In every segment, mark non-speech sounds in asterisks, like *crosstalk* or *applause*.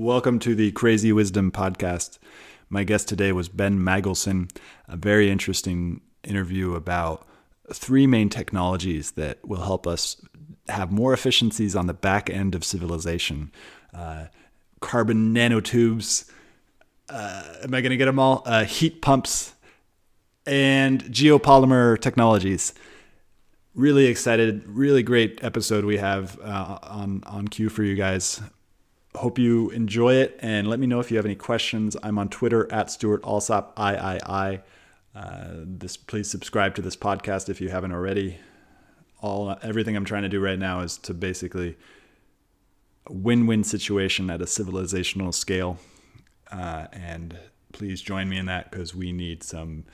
Welcome to the Crazy Wisdom Podcast. My guest today was Ben Magelson, a very interesting interview about three main technologies that will help us have more efficiencies on the back end of civilization uh, carbon nanotubes. Uh, am I going to get them all? Uh, heat pumps and geopolymer technologies really excited. Really great episode we have uh, on on cue for you guys. Hope you enjoy it, and let me know if you have any questions. I'm on Twitter at Stewart Alsop III. Uh, this please subscribe to this podcast if you haven't already. All everything I'm trying to do right now is to basically win-win situation at a civilizational scale, uh, and please join me in that because we need some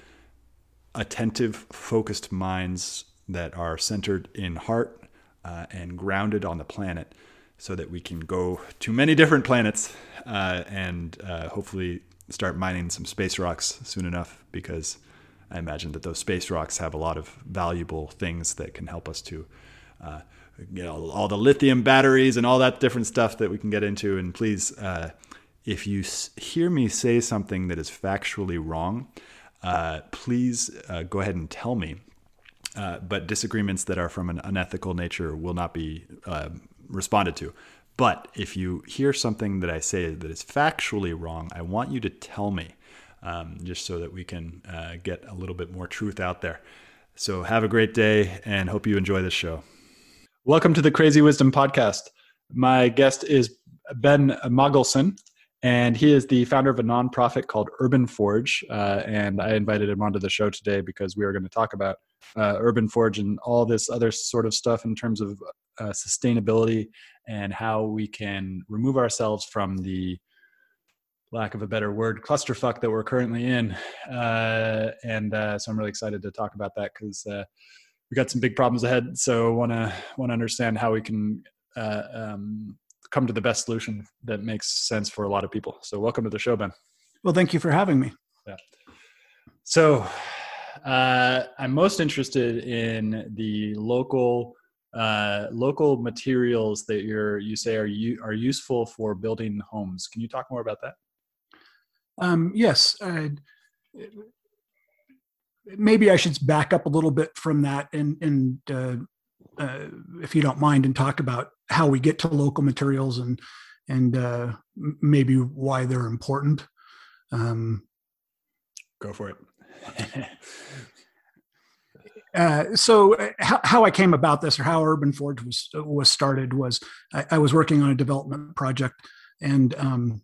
attentive, focused minds that are centered in heart uh, and grounded on the planet so that we can go to many different planets uh, and uh, hopefully start mining some space rocks soon enough because I imagine that those space rocks have a lot of valuable things that can help us to, uh, you know, all the lithium batteries and all that different stuff that we can get into. And please, uh, if you hear me say something that is factually wrong, uh, please go ahead and tell me uh, but disagreements that are from an unethical nature will not be uh, responded to. But if you hear something that I say that is factually wrong, I want you to tell me, um, just so that we can uh, get a little bit more truth out there. So have a great day and hope you enjoy this show. Welcome to the Crazy Wisdom Podcast. My guest is Ben Magelson, and he is the founder of a nonprofit called Urban Forge. Uh, and I invited him onto the show today because we are going to talk about uh, Urban Forge and all this other sort of stuff in terms of uh, sustainability and how we can remove ourselves from the lack of a better word clusterfuck that we're currently in. Uh, and uh, so I'm really excited to talk about that because uh, we got some big problems ahead. So want to want to understand how we can um, come to the best solution that makes sense for a lot of people. So welcome to the show, Ben. Well, thank you for having me. Yeah. So uh, I'm most interested in the local uh, local materials that you're you say are you are useful for building homes. Can you talk more about that? Um, yes. Uh, maybe I should back up a little bit from that and and uh, uh, if you don't mind, and talk about how we get to local materials and and uh, maybe why they're important. Um, Go for it. *laughs* uh, so uh, how, how, I came about this or how Urban Forge was was started was I, I was working on a development project and um,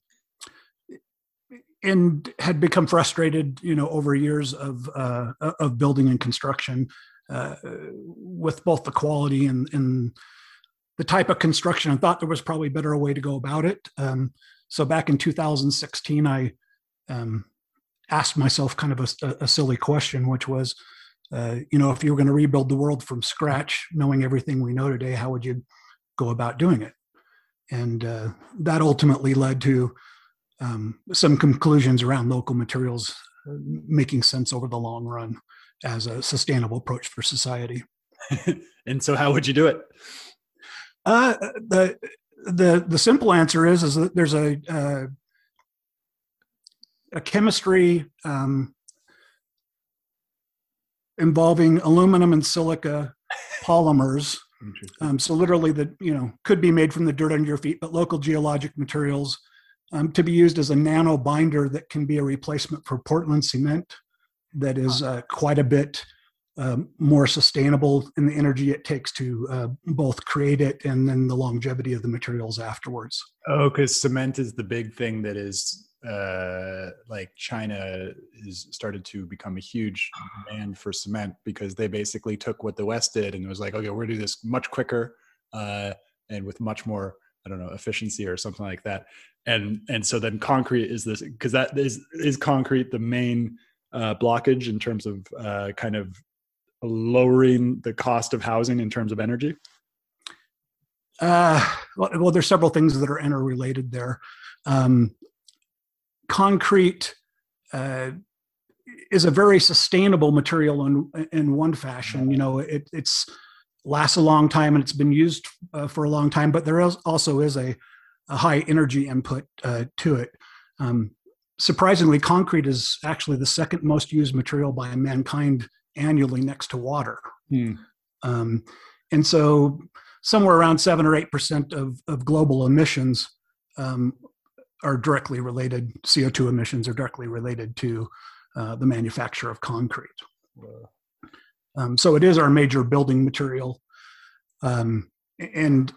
and had become frustrated, you know, over years of uh, of building and construction uh, with both the quality and, and the type of construction. I thought there was probably a better way to go about it. Um, so back in 2016, I um, asked myself kind of a, a silly question, which was, uh, you know, if you were going to rebuild the world from scratch, knowing everything we know today, how would you go about doing it? And uh, that ultimately led to um, some conclusions around local materials uh, making sense over the long run as a sustainable approach for society. *laughs* and so, how would you do it? Uh, the the the simple answer is is that there's a uh, a chemistry um, involving aluminum and silica *laughs* polymers. Um, so literally, the you know could be made from the dirt under your feet, but local geologic materials um, to be used as a nano binder that can be a replacement for Portland cement that is uh, quite a bit um, more sustainable in the energy it takes to uh, both create it and then the longevity of the materials afterwards. Oh, because cement is the big thing that is uh, like China is started to become a huge demand for cement because they basically took what the West did and was like, okay, we're gonna do this much quicker uh, and with much more, I don't know, efficiency or something like that. And and so then concrete is this because that is is concrete the main uh, blockage in terms of uh, kind of lowering the cost of housing in terms of energy? Uh, well, well, there's several things that are interrelated there. Um, concrete uh, is a very sustainable material in in one fashion. You know, it it's lasts a long time and it's been used uh, for a long time. But there is also is a a high energy input uh, to it. Um, surprisingly, concrete is actually the second most used material by mankind annually next to water. Hmm. Um, and so, somewhere around seven or eight percent of, of global emissions um, are directly related, CO2 emissions are directly related to uh, the manufacture of concrete. Um, so, it is our major building material. Um, and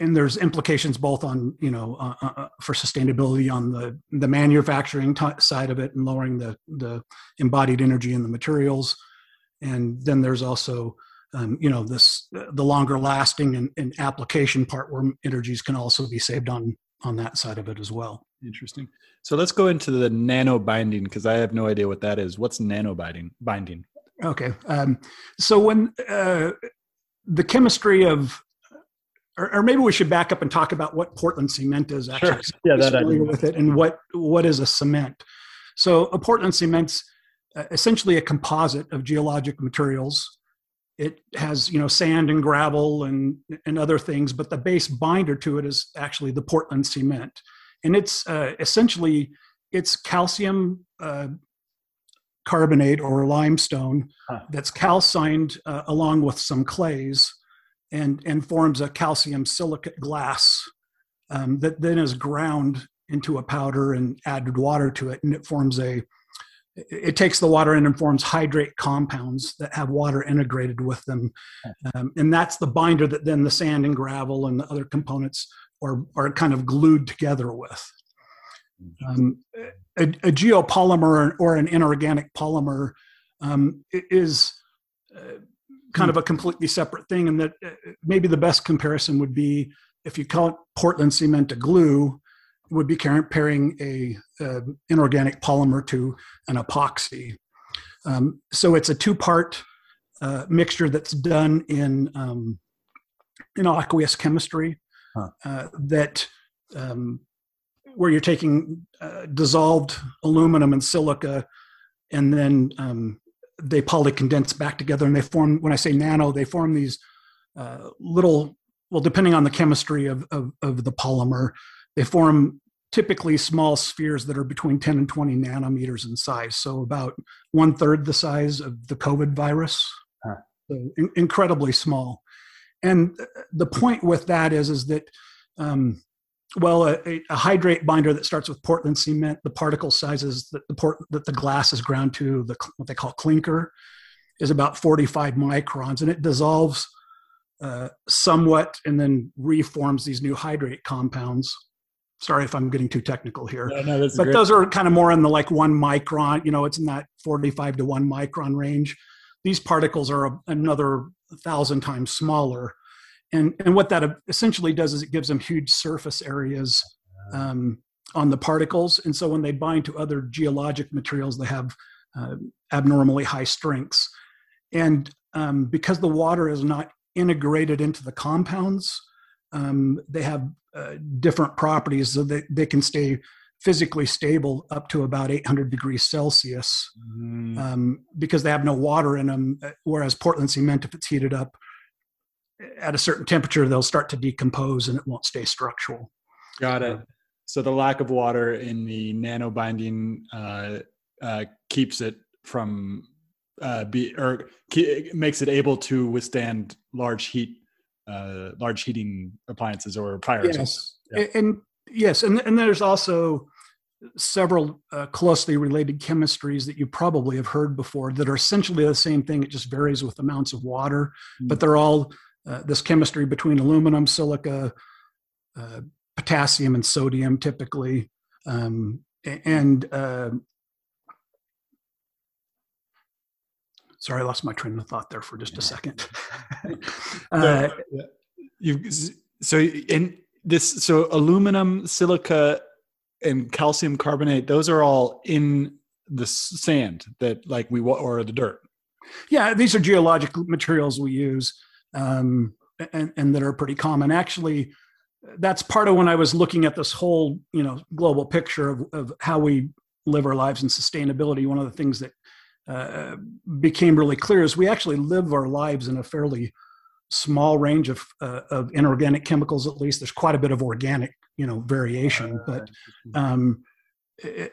and there's implications both on you know uh, uh, uh, for sustainability on the the manufacturing t- side of it and lowering the the embodied energy in the materials and then there's also um, you know this the longer lasting and, and, application part where energies can also be saved on on that side of it as well interesting so let's go into the nano binding because i have no idea what that is what's nano binding binding okay um, so when uh, the chemistry of or, or, maybe we should back up and talk about what Portland cement is actually. Sure. Yeah, that familiar with it and what what is a cement. So a Portland cement's uh, essentially a composite of geologic materials. It has you know sand and gravel and and other things, but the base binder to it is actually the Portland cement, and it's uh, essentially it's calcium uh, carbonate or limestone huh. that's calcined uh, along with some clays and, and forms a calcium silicate glass um, that then is ground into a powder and added water to it, and it forms a it takes the water in and forms hydrate compounds that have water integrated with them. Um, and that's the binder that then the sand and gravel and the other components are, are kind of glued together with. Um, a, a, geopolymer or an inorganic polymer um, is uh, kind of a completely separate thing. And that uh, maybe the best comparison would be if you call it Portland cement a glue, would be comparing a, a inorganic polymer to an epoxy. Um, so it's a two-part uh, mixture that's done in um, in aqueous chemistry huh. uh, that um, where you're taking uh, dissolved aluminum and silica and then um, they polycondense back together and they form when i say nano they form these uh, little well depending on the chemistry of, of, of, the polymer they form typically small spheres that are between 10 and 20 nanometers in size so about one third the size of the covid virus huh. so in, incredibly small and the point with that is is that um, well, a, a, hydrate binder that starts with Portland cement, the particle sizes that the port that the glass is ground to, the what they call clinker, is about 45 microns, and it dissolves uh, somewhat and then reforms these new hydrate compounds. Sorry if I'm getting too technical here, no, no, but those are kind of more in the like one micron. You know, it's in that 45 to one micron range. These particles are a, another thousand times smaller. And and what that essentially does is it gives them huge surface areas um, on the particles. And so when they bind to other geologic materials they have uh, abnormally high strengths. And um, because the water is not integrated into the compounds um, they have uh, different properties so that they can stay physically stable up to about 800 degrees celsius mm. um, because they have no water in them uh, whereas portland cement if it's heated up at a certain temperature they'll start to decompose and it won't stay structural got it so the lack of water in the nano binding uh, uh, keeps it from uh, be or ke- makes it able to withstand large heat uh, large heating appliances or fires yes yeah. and yes and, and there's also several uh, closely related chemistries that you probably have heard before that are essentially the same thing it just varies with amounts of water mm-hmm. but they're all uh, this chemistry between aluminum, silica, uh, potassium, and sodium typically. Um, and uh, sorry, I lost my train of thought there for just a second. *laughs* uh, you so in this so aluminum, silica, and calcium carbonate; those are all in the sand that like we or the dirt. Yeah, these are geologic materials we use um, and, and that are pretty common. Actually, that's part of when I was looking at this whole, you know, global picture of, of how we live our lives and sustainability. One of the things that uh, became really clear is we actually live our lives in a fairly small range of uh, of inorganic chemicals. At least there's quite a bit of organic, you know, variation. But um,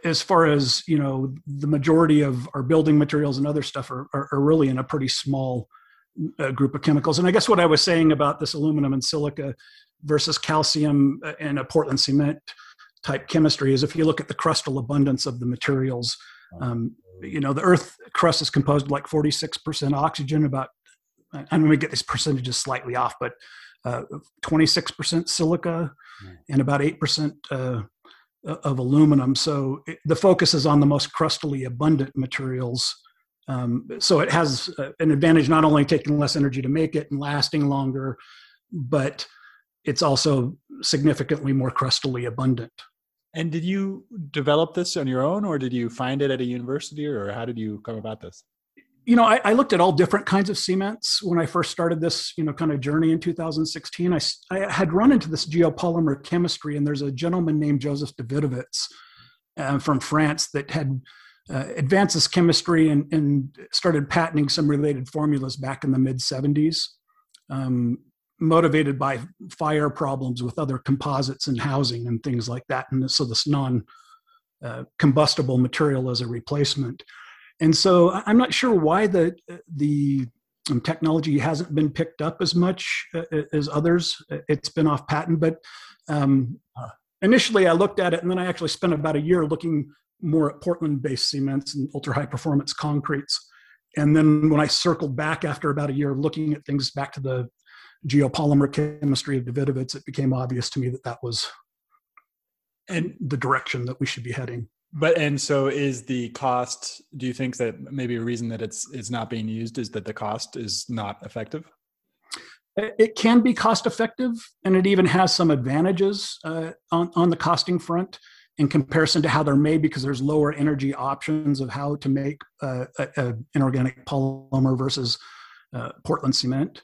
as far as you know, the majority of our building materials and other stuff are, are, are really in a pretty small uh, group of chemicals. And I guess what I was saying about this aluminum and silica versus calcium and a Portland cement type chemistry is if you look at the crustal abundance of the materials, um, you know, the Earth crust is composed of like 46% oxygen, about, I'm going to get these percentages slightly off, but uh, 26% silica and about 8% uh, of aluminum. So it, the focus is on the most crustally abundant materials. Um, so it has uh, an advantage not only taking less energy to make it and lasting longer, but it's also significantly more crustally abundant. And did you develop this on your own, or did you find it at a university, or how did you come about this? You know, I, I looked at all different kinds of cements when I first started this, you know, kind of journey in 2016. I, I had run into this geopolymer chemistry, and there's a gentleman named Joseph Davidovits uh, from France that had uh, advanced this chemistry and, and, started patenting some related formulas back in the mid 70s. Um, motivated by fire problems with other composites and housing and things like that. And so this non uh, combustible material as a replacement. And so I'm not sure why the the um, technology hasn't been picked up as much uh, as others. It's been off patent, but um, initially I looked at it, and then I actually spent about a year looking more at Portland-based cements and ultra-high performance concretes. And then when I circled back after about a year looking at things back to the geopolymer chemistry of Davidovits, it became obvious to me that that was and the direction that we should be heading. But and so is the cost? Do you think that maybe a reason that it's it's not being used is that the cost is not effective? It can be cost effective, and it even has some advantages uh, on on the costing front in comparison to how they're made because there's lower energy options of how to make uh, an inorganic polymer versus uh, Portland cement.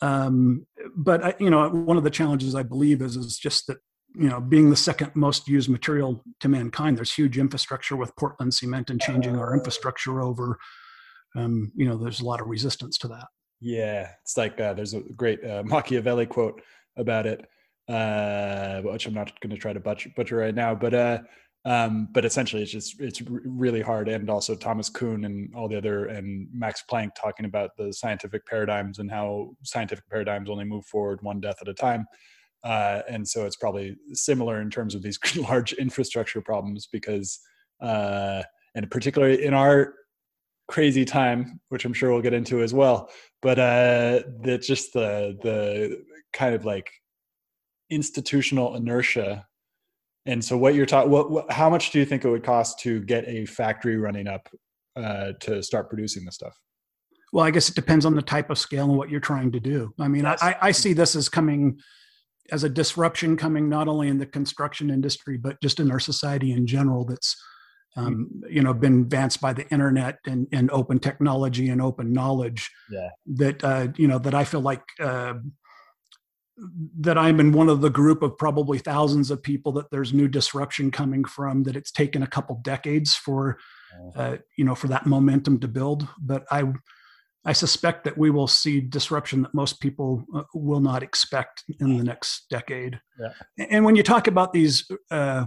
Um, but I, you know, one of the challenges I believe is is just that you know, being the second most used material to mankind, there's huge infrastructure with Portland cement and changing our infrastructure over. Um, you know, there's a lot of resistance to that. Yeah, it's like uh, there's a great uh, Machiavelli quote about it, uh, which I'm not going to try to butcher, butcher right now, but uh, um, but essentially, it's just it's really hard. And also Thomas Kuhn and all the other and Max Planck talking about the scientific paradigms and how scientific paradigms only move forward one death at a time. Uh, and so it's probably similar in terms of these *laughs* large infrastructure problems because, uh, and particularly in our crazy time, which I'm sure we'll get into as well. But uh, that just the the kind of like institutional inertia and so, what you're talking, what, what, how much do you think it would cost to get a factory running up uh, to start producing this stuff? Well, I guess it depends on the type of scale and what you're trying to do. I mean, I, I see this as coming as a disruption coming not only in the construction industry but just in our society in general. That's um, you know been advanced by the internet and, and open technology and open knowledge. Yeah. That uh, you know that I feel like. Uh, that I'm in one of the group of probably thousands of people that there's new disruption coming from that it's taken a couple decades for uh, you know for that momentum to build. But I I suspect that we will see disruption that most people uh, will not expect in the next decade. Yeah. and when you talk about these uh,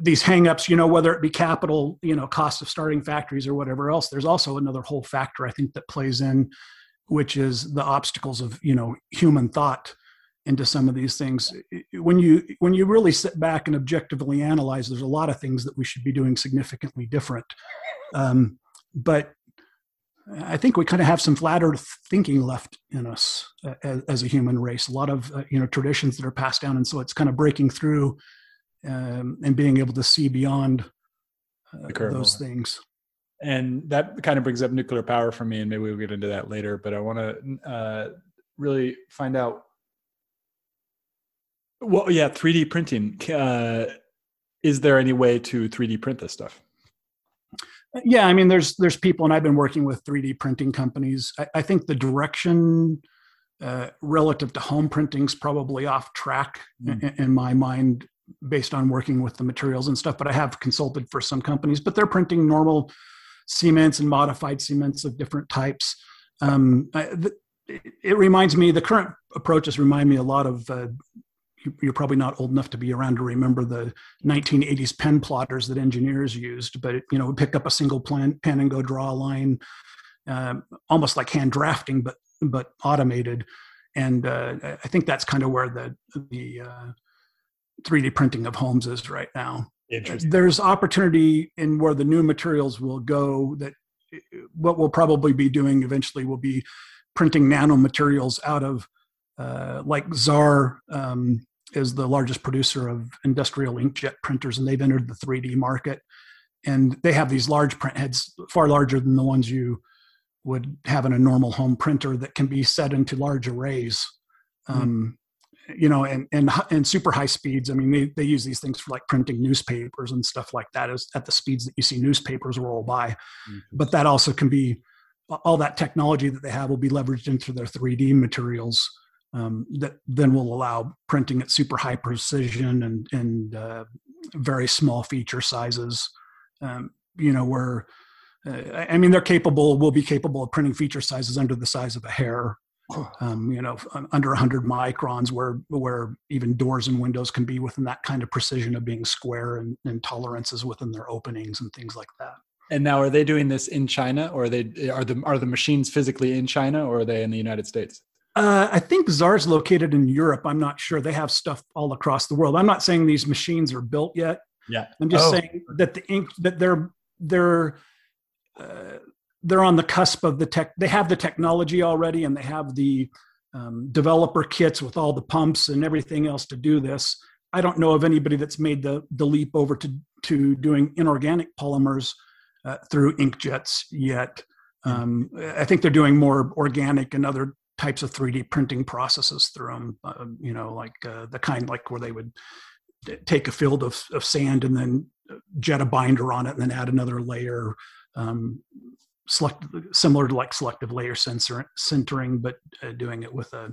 these hangups, you know, whether it be capital, you know, cost of starting factories or whatever else, there's also another whole factor I think that plays in which is the obstacles of you know human thought into some of these things. When you when you really sit back and objectively analyze there's a lot of things that we should be doing significantly different. Um, but i think we kind of have some flat earth thinking left in us uh, as, as, a human race. A lot of uh, you know traditions that are passed down and so it's kind of breaking through um, and being able to see beyond uh, those things and that kind of brings up nuclear power for me and maybe we'll get into that later but i want to uh, really find out well yeah 3d printing uh, is there any way to 3d print this stuff yeah i mean there's there's people and i've been working with 3d printing companies i, I think the direction uh, relative to home printing is probably off track mm. in, in my mind based on working with the materials and stuff but i have consulted for some companies but they're printing normal cements and modified cements of different types. Um, it, it, reminds me the current approaches remind me a lot of uh, you're probably not old enough to be around to remember the 1980s pen plotters that engineers used but you know pick up a single plan, pen and go draw a line um, almost like hand drafting but but automated and uh, i think that's kind of where the the uh, 3d printing of homes is right now there's opportunity in where the new materials will go that what we'll probably be doing eventually will be printing nanomaterials out of uh, like Xaar um, is the largest producer of industrial inkjet printers, and they've entered the 3D market. And they have these large print heads, far larger than the ones you would have in a normal home printer, that can be set into large arrays. Mm-hmm. Um, you know, and and and super high speeds. I mean, they they use these things for like printing newspapers and stuff like that, is at the speeds that you see newspapers roll by. Mm-hmm. But that also can be all that technology that they have will be leveraged into their 3D materials um, that then will allow printing at super high precision and, and uh, very small feature sizes. Um, you know, where uh, I mean, they're capable, will be capable of printing feature sizes under the size of a hair. Um, you know, under 100 microns, where where even doors and windows can be within that kind of precision of being square and, and tolerances within their openings and things like that. And now, are they doing this in China, or are they are the are the machines physically in China, or are they in the United States? Uh, I think Xaar's located in Europe. I'm not sure. They have stuff all across the world. I'm not saying these machines are built yet. Yeah. I'm just oh. saying that the ink that they're they're uh, they're on the cusp of the tech. They have the technology already, and they have the um, developer kits with all the pumps and everything else to do this. I don't know of anybody that's made the the leap over to to doing inorganic polymers uh, through inkjets yet. Hmm. Um, I think they're doing more organic and other types of 3D printing processes through them. Uh, you know, like uh, the kind like where they would take a field of, of sand and then jet a binder on it and then add another layer. Um, select similar to like selective layer sensor, sintering, but uh, doing it with a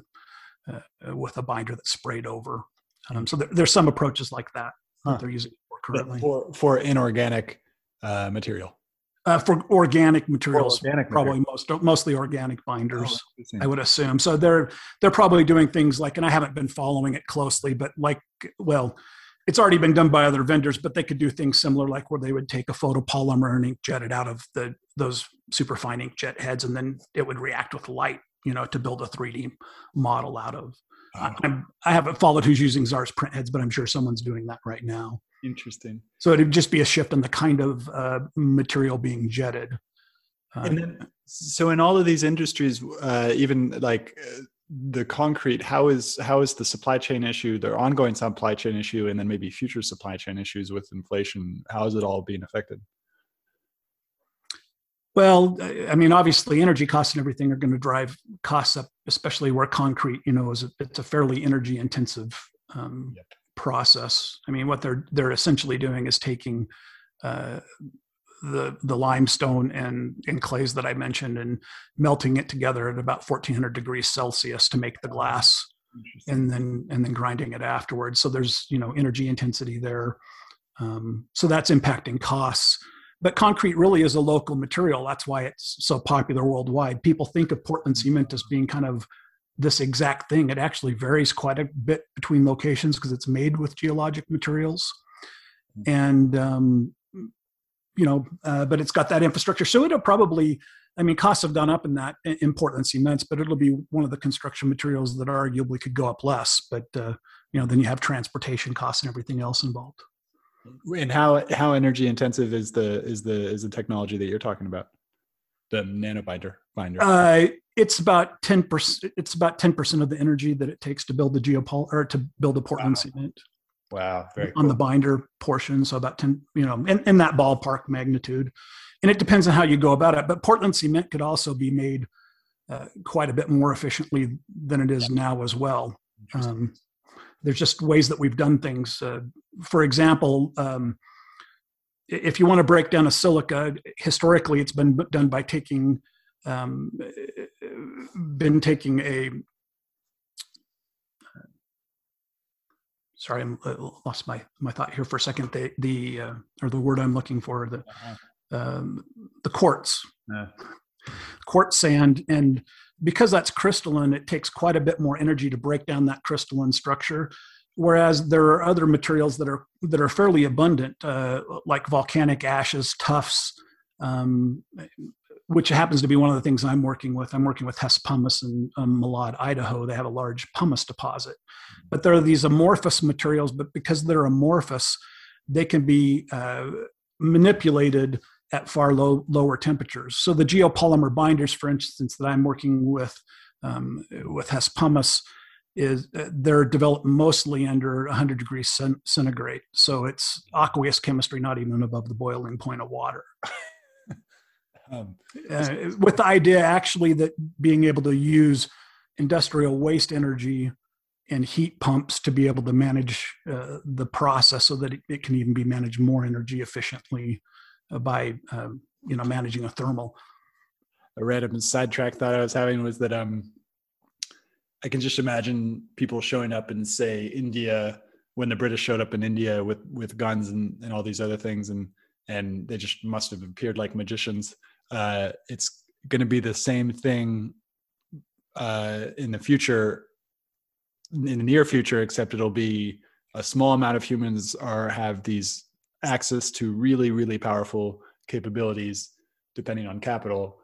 uh, with a binder that's sprayed over. Um, so there, there's some approaches like that huh. that they're using for currently for for inorganic uh, material uh, for organic materials, organic probably material. most mostly organic binders. Oh, I would assume. So they're they're probably doing things like, and I haven't been following it closely, but like, well, it's already been done by other vendors, but they could do things similar, like where they would take a photopolymer and inkjet it out of the those superfine inkjet heads, and then it would react with light, you know, to build a 3D model out of. I, I haven't followed who's using Xaar's print heads, but I'm sure someone's doing that right now. Interesting. So it'd just be a shift in the kind of uh, material being jetted. Uh, and then, so in all of these industries, uh, even like uh, the concrete, how is how is the supply chain issue, the ongoing supply chain issue, and then maybe future supply chain issues with inflation? How is it all being affected? Well, I mean, obviously, energy costs and everything are going to drive costs up, especially where concrete, you know, is a, it's a fairly energy intensive um, yep process. I mean, what they're they're essentially doing is taking uh, the the limestone and, and clays that I mentioned and melting it together at about 1400 degrees Celsius to make the glass, and then and then grinding it afterwards. So there's you know energy intensity there. Um, so that's impacting costs. But concrete really is a local material. That's why it's so popular worldwide. People think of Portland cement as being kind of this exact thing. It actually varies quite a bit between locations because it's made with geologic materials. Mm-hmm. And, um, you know, uh, but it's got that infrastructure. So it'll probably, I mean, costs have gone up in that in Portland cements, but it'll be one of the construction materials that arguably could go up less. But, uh, you know, then you have transportation costs and everything else involved. And how how energy intensive is the is the is the technology that you're talking about? The nanobinder binder. Uh, it's about 10% it's about 10% of the energy that it takes to build the geopol or to build a portland wow. cement wow very on cool. the binder portion so about 10 you know in, in that ballpark magnitude. And it depends on how you go about it but portland cement could also be made uh, quite a bit more efficiently than it is now as well. Um, there's just ways that we've done things uh, for example um, if you want to break down a silica historically it's been done by taking um, been taking a sorry, I lost my my thought here for a second. The the uh, or the word I'm looking for the uh-huh. um, the quartz, yeah. quartz sand, and because that's crystalline, it takes quite a bit more energy to break down that crystalline structure. Whereas there are other materials that are that are fairly abundant, uh, like volcanic ashes, tuffs, um, which happens to be one of the things I'm working with. I'm working with Hess Pumice in um, Malad, Idaho. They have a large pumice deposit, but there are these amorphous materials. But because they're amorphous, they can be uh, manipulated at far low, lower temperatures. So the geopolymer binders, for instance, that I'm working with um, with Hess Pumice, is uh, they're developed mostly under 100 degrees centigrade. So it's aqueous chemistry, not even above the boiling point of water. *laughs* um, uh, with the idea actually that being able to use industrial waste energy and heat pumps to be able to manage uh, the process so that it, it, can even be managed more energy efficiently uh, by um, you know managing a thermal. A random sidetrack thought I was having was that um, I can just imagine people showing up in say India when the British showed up in India with with guns and, and all these other things and and they just must have appeared like magicians. Uh, it's going to be the same thing uh, in the future, in the near future, except it'll be a small amount of humans are have these access to really really powerful capabilities depending on capital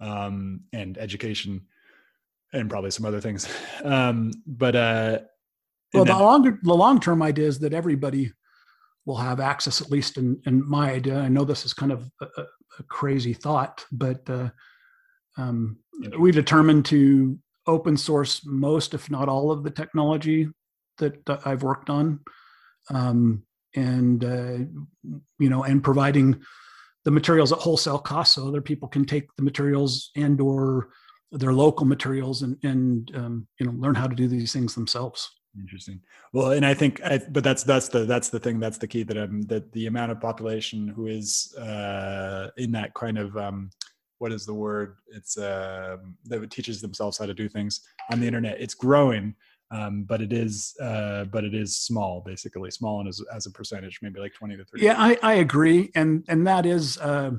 um, and education and probably some other things. *laughs* Um, but uh, well the longer the long term idea is that everybody will have access at least in, in my idea. I know this is kind of a, a crazy thought but uh, um, we determined to open source most if not all of the technology that, that i've worked on. Um, and uh, you know and providing the materials at wholesale cost so other people can take the materials and or their local materials and and um, you know learn how to do these things themselves interesting. Well and i think I, but that's that's the that's the thing that's the key that i'm that the amount of population who is uh in that kind of um what is the word? It's uh that teaches themselves how to do things on the internet. It's growing um, but it is uh, but it is small basically. Small and as, as a percentage maybe like 20 to 30 yeah i, I agree and and that is uh,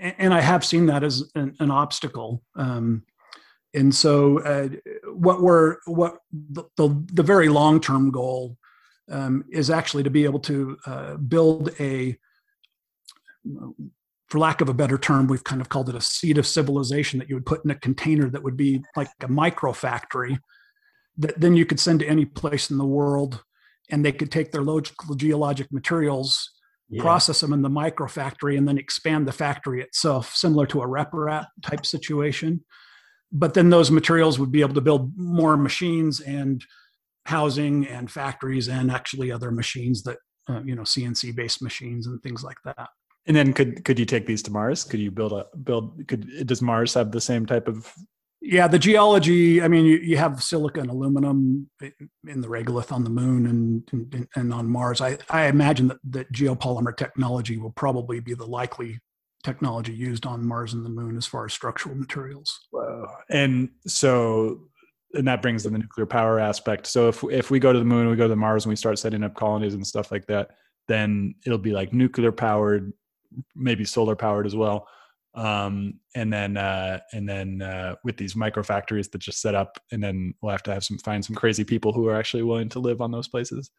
and i have seen that as an, an obstacle um, and so uh, what we're what the, the, the very long term goal um, is actually to be able to uh, build a for lack of a better term, we've kind of called it a seed of civilization that you would put in a container that would be like a micro factory that then you could send to any place in the world and they could take their logical geologic materials yeah. process them in the micro factory and then expand the factory itself similar to a RepRap type situation but then those materials would be able to build more machines and housing and factories and actually other machines that uh, you know cnc based machines and things like that and then could could you take these to mars could you build a build could does mars have the same type of yeah, the geology. I mean, you, you have silica and aluminum in the regolith on the moon and, and, and on Mars. I, I imagine that, that geopolymer technology will probably be the likely technology used on Mars and the moon as far as structural materials. Wow. And so, and that brings in the nuclear power aspect. So if if we go to the moon, we go to Mars, and we start setting up colonies and stuff like that, then it'll be like nuclear powered, maybe solar powered as well um, and then uh, and then uh, with these micro factories that just set up, and then we'll have to have some find some crazy people who are actually willing to live on those places.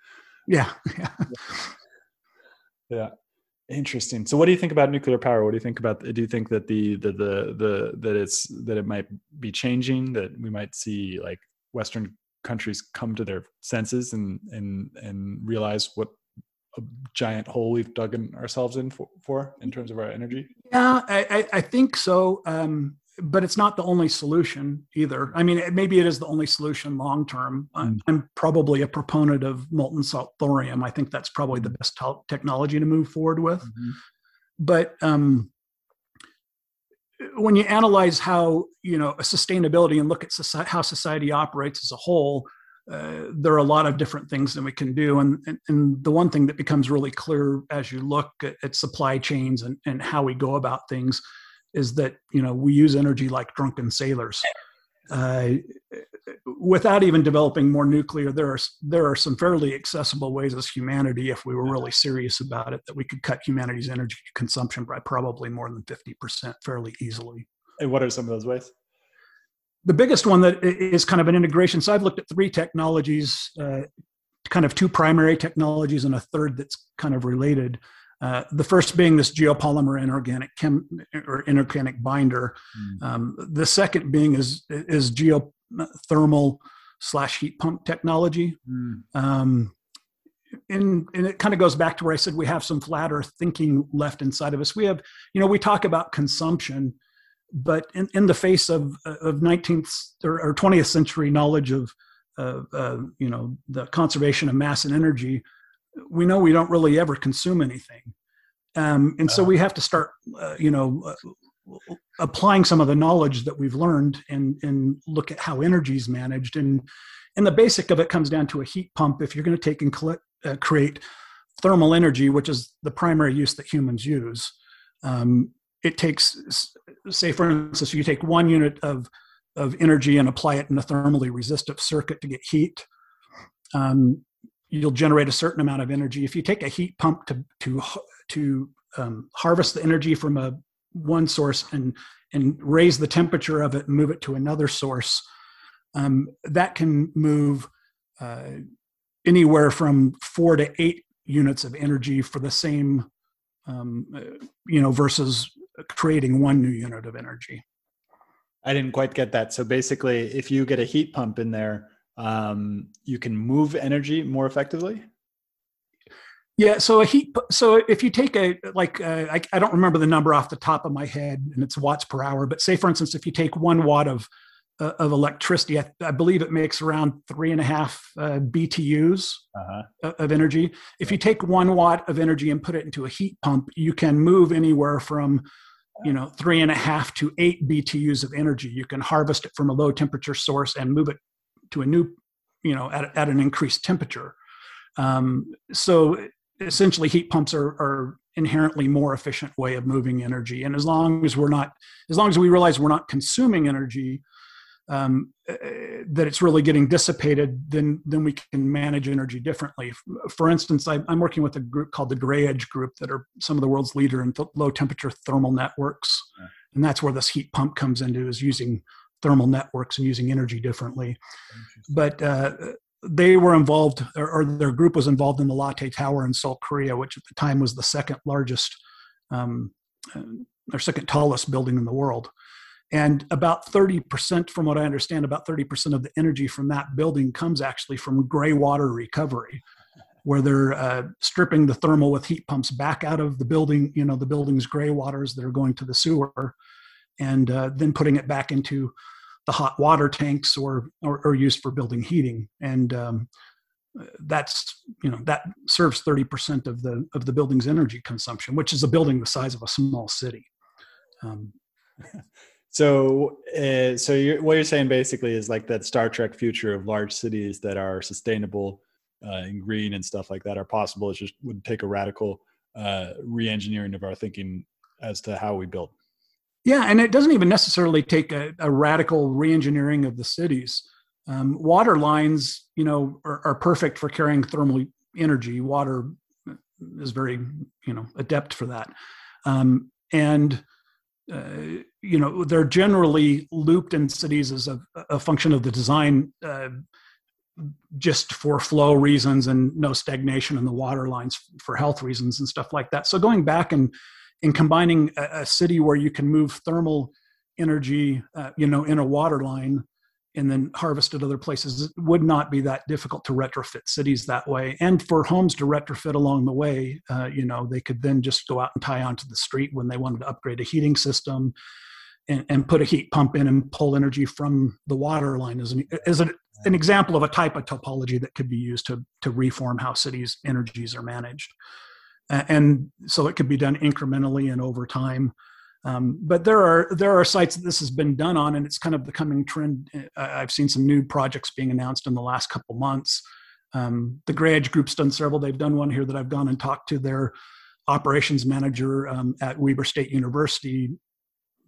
Yeah, *laughs* yeah, yeah. Interesting. So, what do you think about nuclear power? What do you think about? Do you think that the the the, the that it's that it might be changing? That we might see like Western countries come to their senses and and and realize what a giant hole we've dug in ourselves in for, for in terms of our energy? Yeah, I, I think so. Um, but it's not the only solution either. I mean, maybe it is the only solution long term. Mm. I'm probably a proponent of molten salt thorium. I think that's probably the best technology to move forward with. Mm-hmm. But um, when you analyze how you know sustainability and look at society, how society operates as a whole, uh, there are a lot of different things that we can do. And, and, and, the one thing that becomes really clear as you look at, at supply chains and, and how we go about things is that, you know, we use energy like drunken sailors. Uh, without even developing more nuclear, there are there are some fairly accessible ways as humanity, if we were really serious about it, that we could cut humanity's energy consumption by probably more than fifty percent fairly easily. And what are some of those ways? the biggest one that is kind of an integration. So I've looked at three technologies, uh, kind of two primary technologies and a third that's kind of related. Uh, the first being this geopolymer inorganic chem or inorganic binder. Mm. Um, the second being is is geothermal slash heat pump technology. Mm. Um, and, and it kind of goes back to where I said we have some flat earth thinking left inside of us. We have, you know, we talk about consumption, but in, in the face of, of 19th or, or 20th century knowledge of, uh, uh, you know, the conservation of mass and energy, we know we don't really ever consume anything. Um, and so uh. we have to start, uh, you know, uh, applying some of the knowledge that we've learned and, and look at how energy is managed. And, and the basic of it comes down to a heat pump. If you're going to take and collect, uh, create thermal energy, which is the primary use that humans use, um, it takes, say, for instance, you take one unit of, of energy and apply it in a thermally resistive circuit to get heat. Um, you'll generate a certain amount of energy. If you take a heat pump to to to um, harvest the energy from a one source and and raise the temperature of it and move it to another source, um, that can move uh, anywhere from four to eight units of energy for the same, um, uh, you know, versus creating one new unit of energy. I didn't quite get that. So basically, if you get a heat pump in there, um, you can move energy more effectively. Yeah. So a heat. So if you take a like, uh, I, I don't remember the number off the top of my head, and it's watts per hour. But say, for instance, if you take one watt of uh, of electricity, I, I, believe it makes around three and a half uh, BTUs uh-huh. of energy. If you take one watt of energy and put it into a heat pump, you can move anywhere from you know three and a half to eight BTUs of energy. You can harvest it from a low temperature source and move it to a new, you know, at, at an increased temperature. Um, so essentially, heat pumps are, are inherently more efficient way of moving energy. And as long as we're not, as long as we realize we're not consuming energy, um, uh, that it's really getting dissipated, then then we can manage energy differently. For instance, I, am working with a group called the Gray Edge Group that are some of the world's leader in th- low temperature thermal networks, yeah. and that's where this heat pump comes into is using thermal networks and using energy differently. But uh, they were involved, or, or, their group was involved in the Lotte Tower in Seoul, Korea, which at the time was the second largest, um, uh, or second tallest building in the world. And about 30%, from what I understand, about 30% of the energy from that building comes actually from gray water recovery, *laughs* where they're uh, stripping the thermal with heat pumps back out of the building, you know, the building's gray waters that are going to the sewer, and uh, then putting it back into the hot water tanks or, or, or used for building heating. And um, that's you know that serves 30% of the of the building's energy consumption, which is a building the size of a small city. Um, *laughs* so uh, so you're, what you're saying basically is like that Star Trek future of large cities that are sustainable uh, and green and stuff like that are possible. It just would take a radical uh, re-engineering of our thinking as to how we build. Yeah, and it doesn't even necessarily take a, a radical reengineering of the cities. Um, water lines, you know, are, are, perfect for carrying thermal energy. Water is very, you know, adept for that. Um, and uh, you know, they're generally looped in cities as a, a function of the design, uh, just for flow reasons and no stagnation in the water lines for health reasons and stuff like that. So going back and in combining a, a, city where you can move thermal energy, uh, you know, in a water line and then harvest at other places it would not be that difficult to retrofit cities that way. And for homes to retrofit along the way, uh, you know, they could then just go out and tie onto the street when they wanted to upgrade a heating system and, and put a heat pump in and pull energy from the water line as an, as an, an example of a type of topology that could be used to, to reform how cities' energies are managed and so it could be done incrementally and over time. Um, but there are there are sites that this has been done on, and it's kind of becoming trend. I've seen some new projects being announced in the last couple months. Um, the Gray Edge Group's done several. They've done one here that I've gone and talked to their operations manager um, at Weber State University.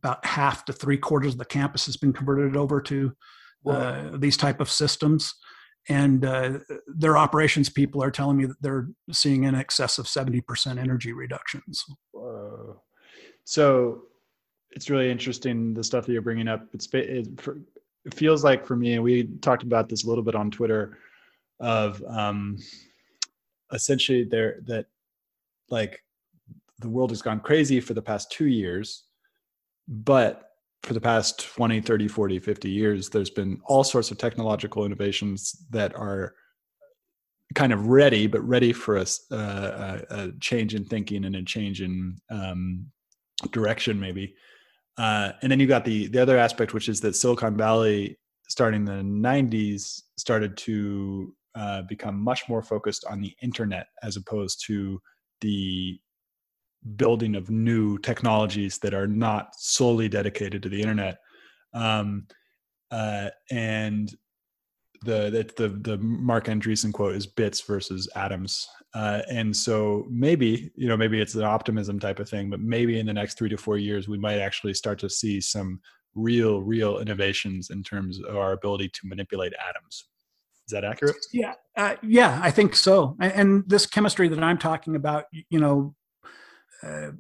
About half to three quarters of the campus has been converted over to uh, these type of systems and uh, their operations people are telling me that they're seeing in excess of 70% energy reductions Whoa. so it's really interesting the stuff that you're bringing up it's it, it feels like for me, and we talked about this a little bit on Twitter, of um, essentially there that like the world has gone crazy for the past two years, but for the past 20, 30, 40, 50 years, there's been all sorts of technological innovations that are kind of ready, but ready for a, uh, a change in thinking and a change in um, direction, maybe. Uh, and then you got the the other aspect, which is that Silicon Valley, starting in the '90s, started to uh, become much more focused on the internet as opposed to the building of new technologies that are not solely dedicated to the internet. Um, uh, and the, the the Marc Andreessen quote is bits versus atoms, uh, and so maybe you know maybe it's an optimism type of thing, but maybe in the next three to four years we might actually start to see some real real innovations in terms of our ability to manipulate atoms. Is that accurate? Yeah, uh, yeah, I think so. And, and, this chemistry that I'm talking about, you know, uh,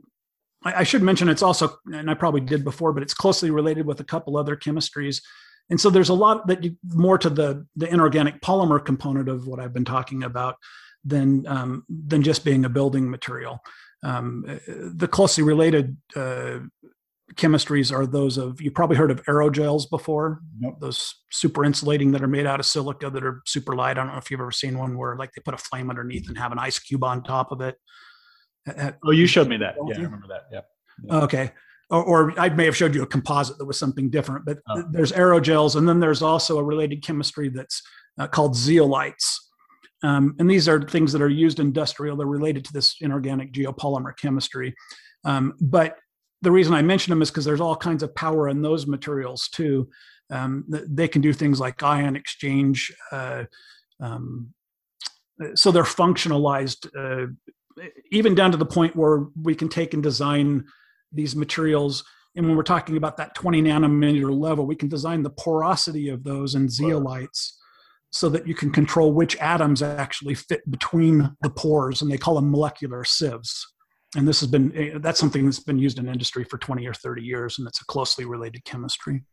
I, I, should mention it's also, and I probably did before, but it's closely related with a couple other chemistries. And so there's a lot that you, more to the the inorganic polymer component of what I've been talking about than um, than just being a building material. Um, the closely related uh, chemistries are those of you probably heard of aerogels before Yep. those super insulating that are made out of silica that are super light i don't know if you've ever seen one where like they put a flame underneath and have an ice cube on top of it oh you showed me that yeah i remember that yeah, yeah. okay or, or, i may have showed you a composite that was something different but oh. there's aerogels and then there's also a related chemistry that's uh, called zeolites um, and these are things that are used industrial they're related to this inorganic geopolymer chemistry um, but the reason I mention them is because there's all kinds of power in those materials too. Um, they can do things like ion exchange. Uh, um, so they're functionalized, uh, even down to the point where we can take and design these materials. And when we're talking about that 20 nanometer level, we can design the porosity of those and zeolites so that you can control which atoms actually fit between the pores, and they call them molecular sieves. And this has been eh, that's something that's been used in industry for 20 or 30 years and it's a closely related chemistry.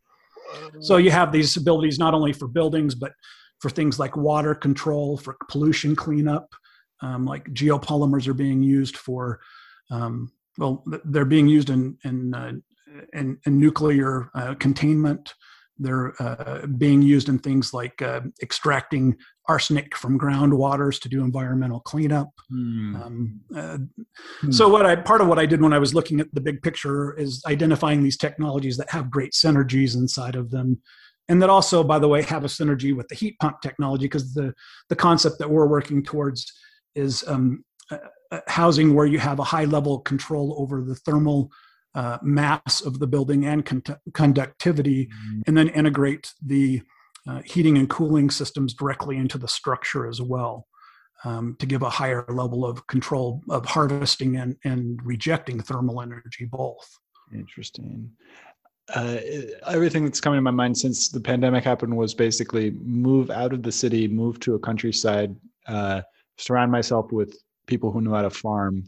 So you have these abilities not only for buildings but for things like water control for pollution cleanup um, like geopolymers are being used for um, well they're being used in in, uh, in, in, nuclear uh, containment they're uh, being used in things like uh, extracting arsenic from groundwaters to do environmental cleanup. Mm. Um, mm. So, what I part of what I did when I was looking at the big picture is identifying these technologies that have great synergies inside of them, and that also, by the way, have a synergy with the heat pump technology because the the concept that we're working towards is um, housing where you have a high level control over the thermal uh, mass of the building and con- conductivity, mm-hmm. and then integrate the uh, heating and cooling systems directly into the structure as well um, to give a higher level of control of harvesting and, and rejecting thermal energy both. Interesting. Uh, everything that's coming to my mind since the pandemic happened was basically move out of the city, move to a countryside, uh, surround myself with people who know how to farm,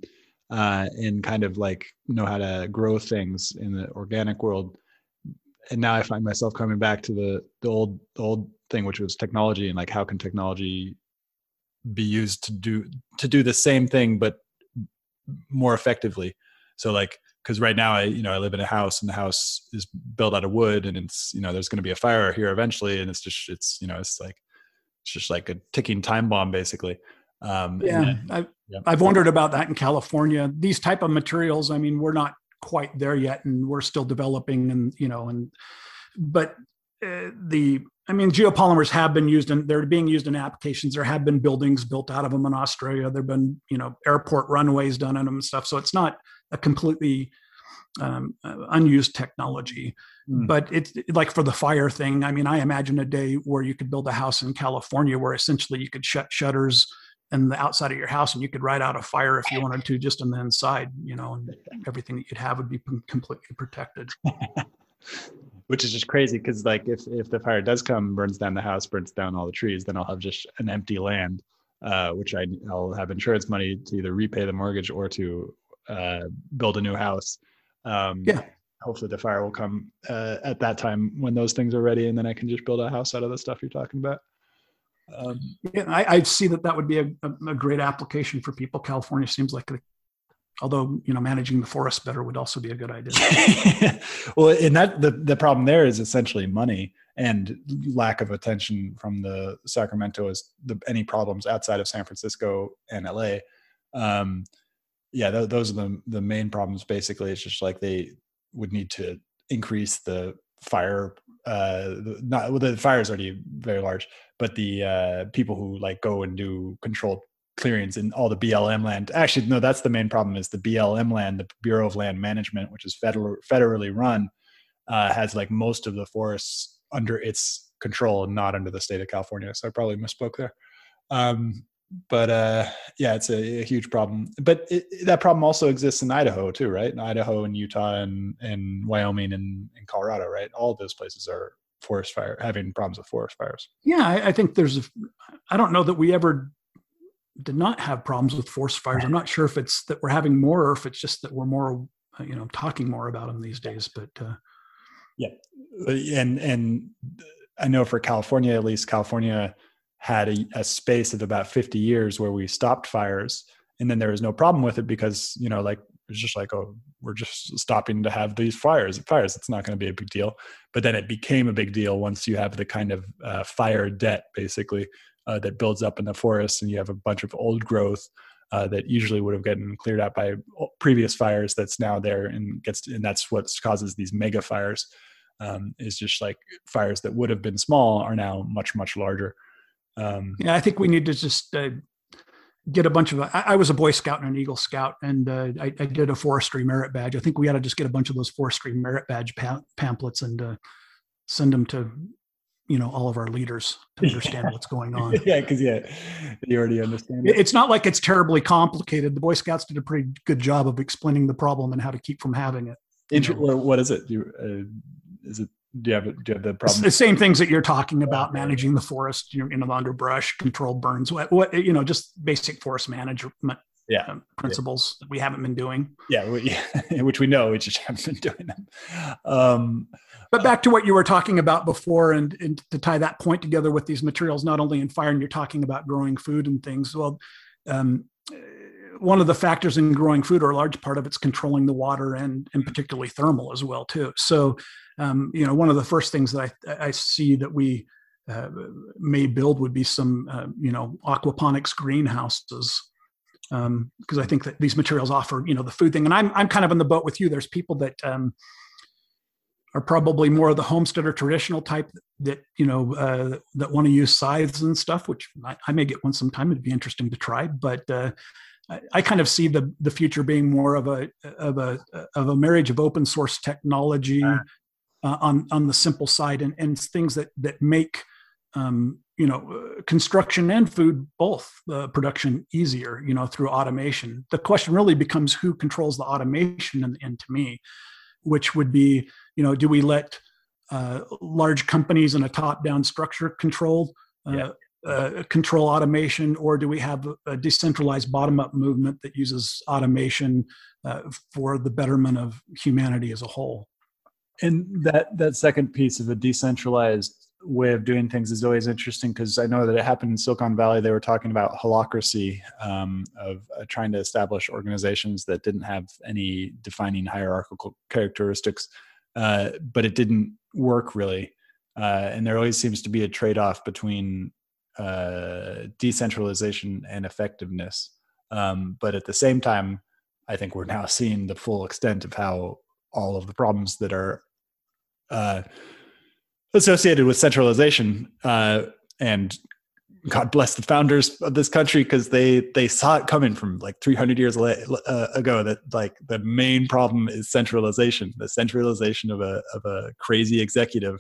uh, and kind of like know how to grow things in the organic world. And now I find myself coming back to the the old the old thing, which was technology, and like how can technology be used to do to do the same thing but more effectively. So like because right now I you know I live in a house and the house is built out of wood and it's you know there's going to be a fire here eventually and it's just it's you know it's like it's just like a ticking time bomb basically um, yeah, then, I've, yeah, I've wondered about that in California. These type of materials, I mean, we're not quite there yet, and we're still developing, and you know, and but uh, the I mean, geopolymers have been used and they're being used in applications. There have been buildings built out of them in Australia. There've been, you know, airport runways done in them and stuff. So it's not a completely um, uh, unused technology. Mm. But it's like for the fire thing. I mean, I imagine a day where you could build a house in California where essentially you could shut shutters and the outside of your house and you could ride out a fire if you wanted to just on the inside you know and *laughs* everything that you'd have would be completely protected. *laughs* Which is just crazy because like if if the fire does come burns down the house burns down all the trees then i'll have just an empty land uh, which I, i'll have insurance money to either repay the mortgage or to uh, build a new house. Um, yeah. hopefully the fire will come uh, at that time when those things are ready, and then I can just build a house out of the stuff you're talking about. Um, yeah, I, see that that would be a, a, great application for people. California seems like, a, although you know, managing the forest better would also be a good idea. *laughs* well, and that the the problem there is essentially money and lack of attention from the Sacramento is the any problems outside of San Francisco and LA. Um, yeah, th- those are the the main problems. Basically, it's just like they would need to increase the fire uh not well the fire is already very large but the uh people who like go and do controlled clearings in all the blm land actually no that's the main problem is the blm land the bureau of land management which is federal federally run uh has like most of the forests under its control and not under the state of california so i probably misspoke there. Um but uh, yeah, it's a, a, huge problem. But it, that problem also exists in Idaho too, right? In Idaho and Utah and, and Wyoming and, and Colorado, right? All those places are forest fire having problems with forest fires. Yeah, I, I think there's. A, I don't know that we ever did not have problems with forest fires. I'm not sure if it's that we're having more or if it's just that we're more, uh, you know, talking more about them these days. But uh, yeah, and and I know for California, at least California had a, a, space of about 50 years where we stopped fires and then there was no problem with it because you know like it's just like oh we're just stopping to have these fires fires it's not going to be a big deal. But then it became a big deal once you have the kind of uh, fire debt basically uh, that builds up in the forest and you have a bunch of old growth uh, that usually would have gotten cleared out by previous fires that's now there and gets to, and that's what causes these mega fires um, is just like fires that would have been small are now much much larger um, yeah, I think we need to just uh, get a bunch of. I, I, was a Boy Scout and an Eagle Scout, and uh, I, I, did a forestry merit badge. I think we ought to just get a bunch of those forestry merit badge pa- pamphlets and uh, send them to you know all of our leaders to *laughs* understand what's going on. *laughs* yeah, because yeah, you already understand. It. It's not like it's terribly complicated. The Boy Scouts did a pretty good job of explaining the problem and how to keep from having it. Inter- what is it? You, uh, is it do you have do you have the problem? the same things that you're talking about: managing the forest, you know, the underbrush, controlled burns, what, what you know, just basic forest management. Yeah, um, principles yeah. that we haven't been doing. Yeah, we, *laughs* which we know we just haven't been doing them. Um, but back to what you were talking about before, and, and to tie that point together with these materials, not only in fire, and you're talking about growing food and things. Well, um, one of the factors in growing food, or a large part of it's controlling the water and, and particularly thermal as well too. So um, you know, one of the first things that I, I see that we uh, may build would be some, uh, you know, aquaponics greenhouses, because um, I think that these materials offer, you know, the food thing. And I'm I'm kind of in the boat with you. There's people that um, are probably more of the homesteader traditional type that you know uh, that want to use scythes and stuff, which I, I, may get one sometime. It'd be interesting to try, but uh, I, I, kind of see the the future being more of a of a of a marriage of open source technology uh, on on the simple side and, and things that that make um, you know uh, construction and food both uh, production easier you know through automation the question really becomes who controls the automation and, and to me which would be you know do we let uh, large companies in a top down structure control uh, yeah. Uh, control automation or do we have a decentralized bottom up movement that uses automation for the betterment of humanity as a whole and that that second piece of a decentralized way of doing things is always interesting because I know that it happened in Silicon Valley. They were talking about holacracy um, of uh, trying to establish organizations that didn't have any defining hierarchical characteristics, uh, but it didn't work really. Uh, and there always seems to be a trade-off between uh, decentralization and effectiveness. Um, but at the same time, I think we're now seeing the full extent of how all of the problems that are uh, associated with centralization. Uh, and God bless the founders of this country because they they saw it coming from like 300 years uh, ago that like the main problem is centralization, the centralization of a of a crazy executive,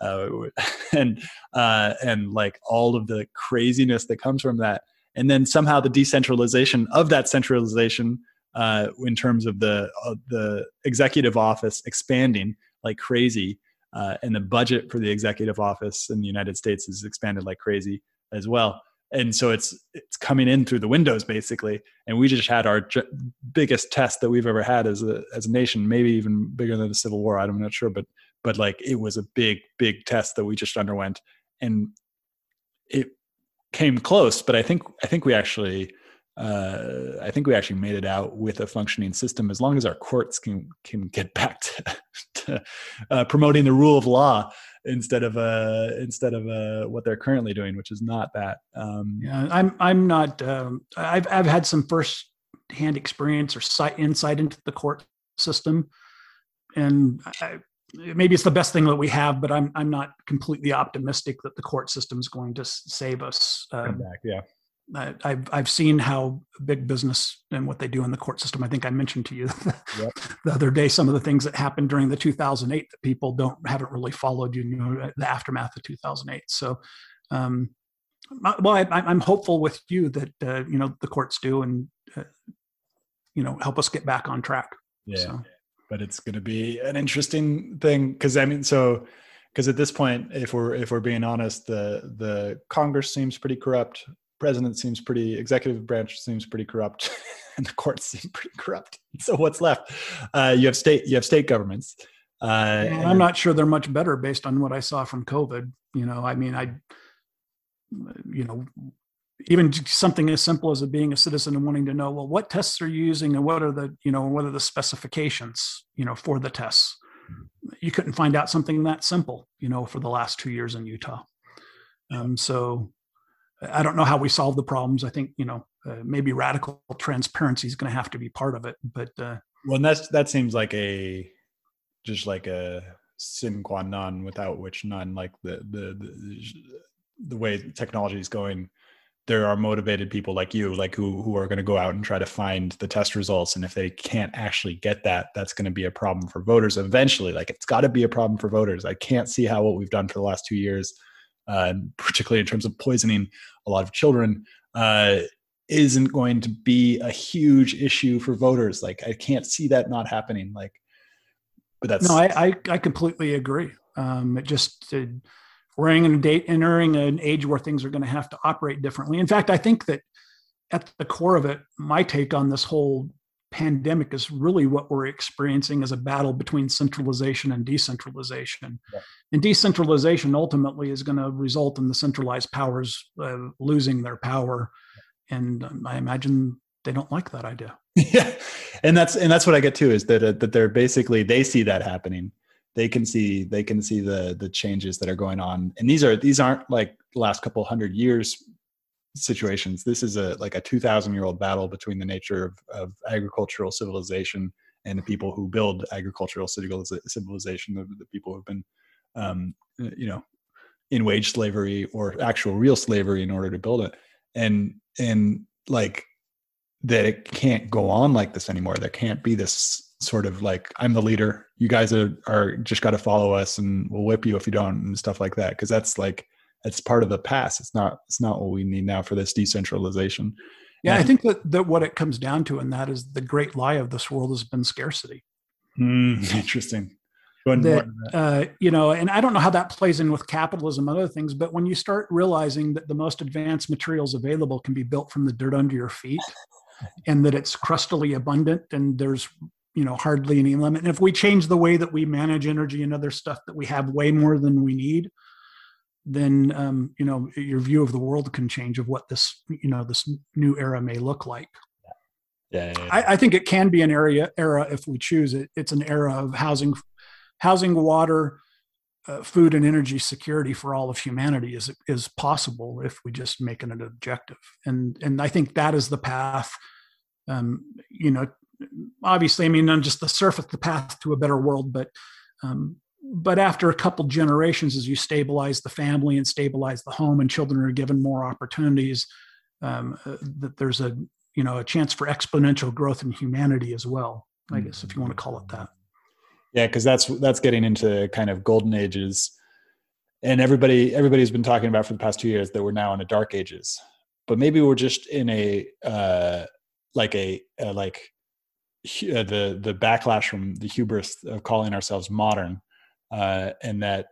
uh, *laughs* and uh, and like all of the craziness that comes from that, and then somehow the decentralization of that centralization uh, in terms of the uh, the executive office expanding like crazy, uh, and the budget for the executive office in the United States has expanded like crazy as well. And so it's it's coming in through the windows basically, and we just had our biggest test that we've ever had as a as a nation, maybe even bigger than the Civil War. I'm not sure, but but like it was a big big test that we just underwent, and it came close. But I think I think we actually uh, I think we actually made it out with a functioning system as long as our courts can can get back to *laughs* uh, promoting the rule of law instead of uh, instead of uh, what they're currently doing, which is not that. Um, yeah, I'm I'm not. Um, I've I've had some first hand experience or sight insight into the court system, and I, maybe it's the best thing that we have, but I'm I'm not completely optimistic that the court system is going to save us. Um, back, yeah. I, I've I've seen how big business and what they do in the court system. I think I mentioned to you *laughs* yep. the other day some of the things that happened during the 2008 that people don't haven't really followed. You know the aftermath of 2008. So, um, well, I, am hopeful with you that uh, you know the courts do and uh, you know help us get back on track. Yeah, so. but it's going to be an interesting thing because I mean, so because at this point, if we're if we're being honest, the the Congress seems pretty corrupt president seems pretty executive branch seems pretty corrupt *laughs* and the courts seem pretty corrupt. So what's left? Uh, you have state you have state governments uh, i'm not sure they're much better based on what i saw from covid you know i mean i you know even something as simple as being a citizen and wanting to know well what tests are you using and what are the you know what are the specifications you know for the tests? You couldn't find out something that simple you know for the last two years in utah. Um, so I don't know how we solve the problems. I think you know uh, maybe radical transparency is going to have to be part of it. But uh, well, that's that seems like a just like a sine qua non without which none like the the the, the way technology is going there are motivated people like you like who who are going to go out and try to find the test results and if they can't actually get that that's going to be a problem for voters eventually like it's got to be a problem for voters i can't see how what we've done for the last 2 years uh, particularly in terms of poisoning a lot of children, uh, isn't going to be a huge issue for voters. Like I can't see that not happening. Like, but that's no, I I, I completely agree. Um, it just uh, we're in a date entering an age where things are going to have to operate differently. In fact, I think that at the core of it, my take on this whole pandemic is really what we're experiencing as a battle between centralization and decentralization. Yeah. And decentralization ultimately is going to result in the centralized powers uh, losing their power. And um, I imagine they don't like that idea. *laughs* Yeah, and that's and that's what I get too is that uh, that they're basically they see that happening. They can see they can see the the changes that are going on, and these are these aren't like last couple hundred years situations. This is a like a 2,000 year old battle between the nature of, of agricultural civilization and the people who build agricultural civilization, the, the people who've been, um, you know, in wage slavery or actual real slavery in order to build it. And and like that it can't go on like this anymore. There can't be this sort of like I'm the leader. You guys are are just got to follow us, and we'll whip you if you don't, and stuff like that. Because that's like it's part of the past. It's not it's not what we need now for this decentralization. Yeah, and I think that, that what it comes down to, and that is the great lie of this world has been scarcity. Mm, *laughs* interesting. That, uh, you know, and I don't know how that plays in with capitalism and other things, but when you start realizing that the most advanced materials available can be built from the dirt under your feet, *laughs* and that it's crustily abundant, and there's you know hardly any limit. And if we change the way that we manage energy and other stuff, that we have way more than we need, then um, you know your view of the world can change of what this you know this new era may look like. Yeah, yeah, yeah. I, I, think it can be an area era if we choose it. It's an era of housing, housing, water, uh, food, and energy security for all of humanity is is possible if we just make it an objective. And and I think that is the path. Um, you know, obviously, I mean, on just the surface, the path to a better world, but um, but after a couple generations, as you stabilize the family and stabilize the home, and children are given more opportunities, um, uh, that there's a you know a chance for exponential growth in humanity as well. I guess if you want to call it that. Yeah, because that's that's getting into kind of golden ages, and everybody everybody's been talking about for the past two years that we're now in a dark ages, but maybe we're just in a uh, like a, a like uh, the the backlash from the hubris of calling ourselves modern uh, and that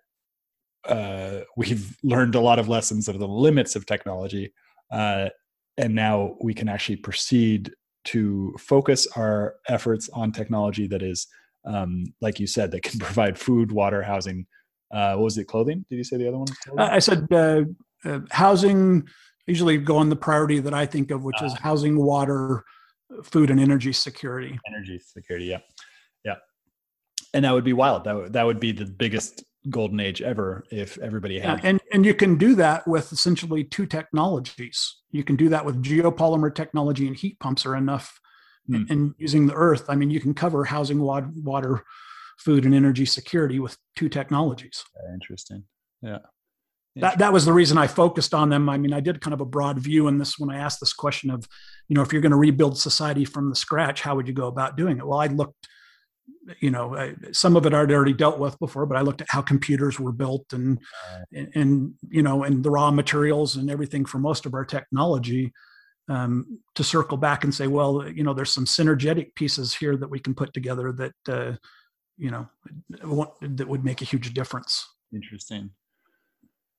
uh, we've *laughs* learned a lot of lessons of the limits of technology, uh, and now we can actually proceed to focus our efforts on technology that is, um, like you said, that can *laughs* provide food, water, housing. Uh, what was it? Clothing? Did you say the other one? I said uh, uh, housing. Usually go on the priority that I think of, which is ah. housing, water, food, and energy security. Energy security. Yeah. And that would be wild. That would, that would be the biggest golden age ever if everybody had. Yeah, and and you can do that with essentially two technologies. You can do that with geopolymer technology and heat pumps are enough, hmm. and, using the earth. I mean, you can cover housing, water, food, and energy security with two technologies. Interesting. Yeah. That, that was the reason I focused on them. I mean, I did kind of a broad view in this when I asked this question of, you know, if you're going to rebuild society from the scratch, how would you go about doing it? Well, I looked you know I, some of it i'd already dealt with before but i looked at how computers were built and, and, and you know and the raw materials and everything for most of our technology um, to circle back and say well you know there's some synergetic pieces here that we can put together that uh, you know that would make a huge difference. Interesting.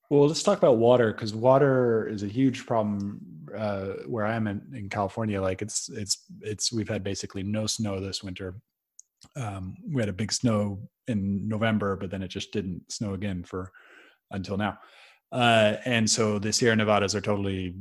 Well let's talk about water because water is a huge problem uh, where i'm in, in california. Like it's it's it's we've had basically no snow this winter um, we had a big snow in November, but then it just didn't snow again for until now. Uh, and so the Sierra Nevadas are totally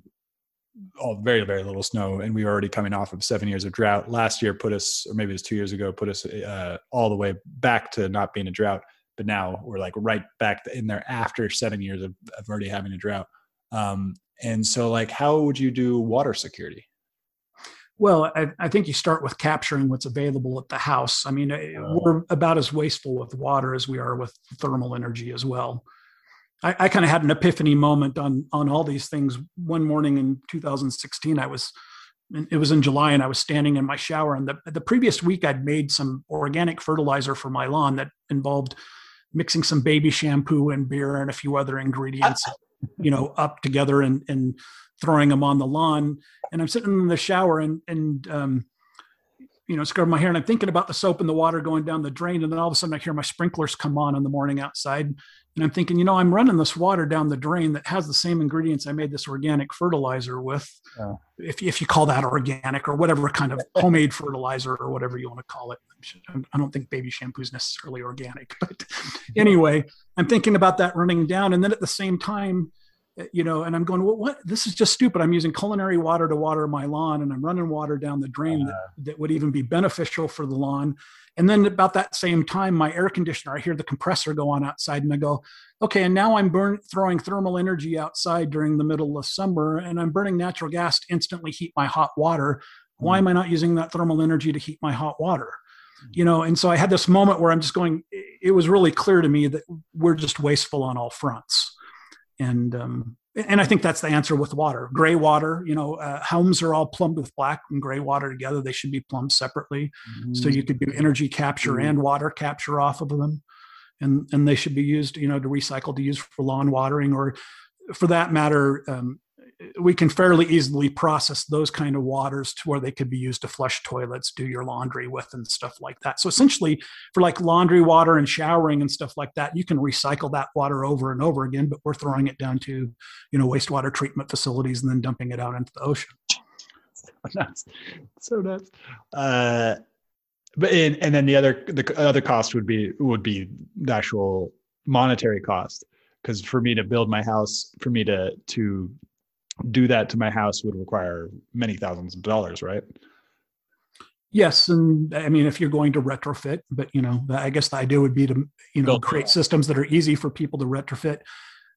all very very little snow, and we were already coming off of seven years of drought. Last year put us, or maybe it was two years ago, put us uh, all the way back to not being a drought. But now we're like right back in there after seven years of, of already having a drought. Um, and so, like, how would you do water security? Well, I, I, think you start with capturing what's available at the house. I mean, eh, we're about as wasteful with water as we are with thermal energy as well. I, I kind of had an epiphany moment on on all these things. One morning in 2016, I was it was in July, and I was standing in my shower. And the the previous week, I'd made some organic fertilizer for my lawn that involved mixing some baby shampoo and beer and a few other ingredients, *laughs* you know, up together and and throwing them on the lawn. And I'm sitting in the shower and and um, you know, scrubbing my hair, and I'm thinking about the soap and the water going down the drain, and then all of a sudden I hear my sprinklers come on in the morning outside, and I'm thinking, you know, I'm running this water down the drain that has the same ingredients I made this organic fertilizer with, oh. if if you call that organic or whatever kind of *laughs* homemade fertilizer or whatever you want to call it. I don't think baby shampoo is necessarily organic, *laughs* but anyway, I'm thinking about that running down, and then at the same time you know, and I'm going, well, what? This is just stupid. I'm using culinary water to water my lawn, and I'm running water down the drain uh, that, uh-huh. that would even be beneficial for the lawn. And then about that same time, my air conditioner, I hear the compressor go on outside, and I go, okay, and now I'm burn, throwing thermal energy outside during the middle of summer, and I'm burning natural gas to instantly heat my hot water. Why hmm. am I not using that thermal energy to heat my hot water? Hmm. You know, and so I had this moment where I'm just going, it was really clear to me that we're just wasteful on all fronts and um, and I think that's the answer with water. Gray water, you know, uh, homes are all plumbed with black and gray water together. They should be plumbed separately, mm-hmm. so you could do energy capture mm-hmm. and water capture off of them, and and they should be used, you know, to recycle to use for lawn watering or, for that matter, um, we can fairly easily process those kind of waters to where they could be used to flush toilets, do your laundry with, and stuff like that. So essentially, for like laundry water and showering and stuff like that, you can recycle that water over and over again. But we're throwing it down to, you know, wastewater treatment facilities and then dumping it out into the ocean. *laughs* So nuts, so nuts. Uh, but and, and then the other the other cost would be would be the actual monetary cost because for me to build my house, for me to to do that to my house would require many thousands of dollars, right? Yes, and I mean if you're going to retrofit, but you know, I guess the idea would be to you know create systems that are easy for people to retrofit.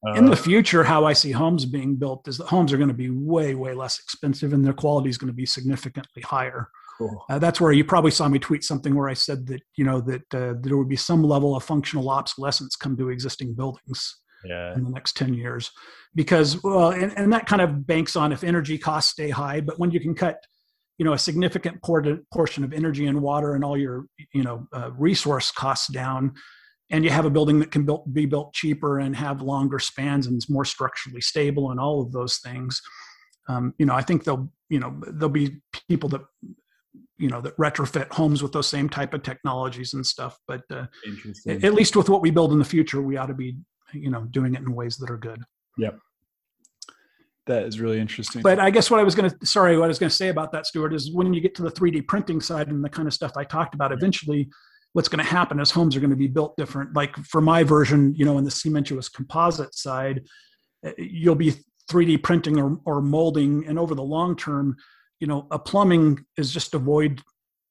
Uh, in the uh. future, how I see homes being built is that homes are going to be way, way less expensive, and their quality is going to be significantly higher. Cool. Uh, that's where you probably saw me tweet something where I said that you know that uh, there would be some level of functional obsolescence come to existing buildings yeah. in the next 10 years because well and, and that kind of banks on if energy costs stay high but when you can cut you know a significant portion of energy and water and all your you know uh, resource costs down and you have a building that can built, be built cheaper and have longer spans and is more structurally stable and all of those things um, you know i think they'll you know there'll be people that you know that retrofit homes with those same type of technologies and stuff but uh, at least with what we build in the future we ought to be you know doing it in ways that are good yep that is really interesting. But I guess what I was going to, sorry, what I was going to say about that, Stewart, is when you get to the 3D printing side and the kind of stuff I talked about, eventually what's going to happen is homes are going to be built different. Like for my version, you know, in the cementitious composite side, eh, you'll be 3D printing or, or molding. And over the long term, you know, a plumbing is just a void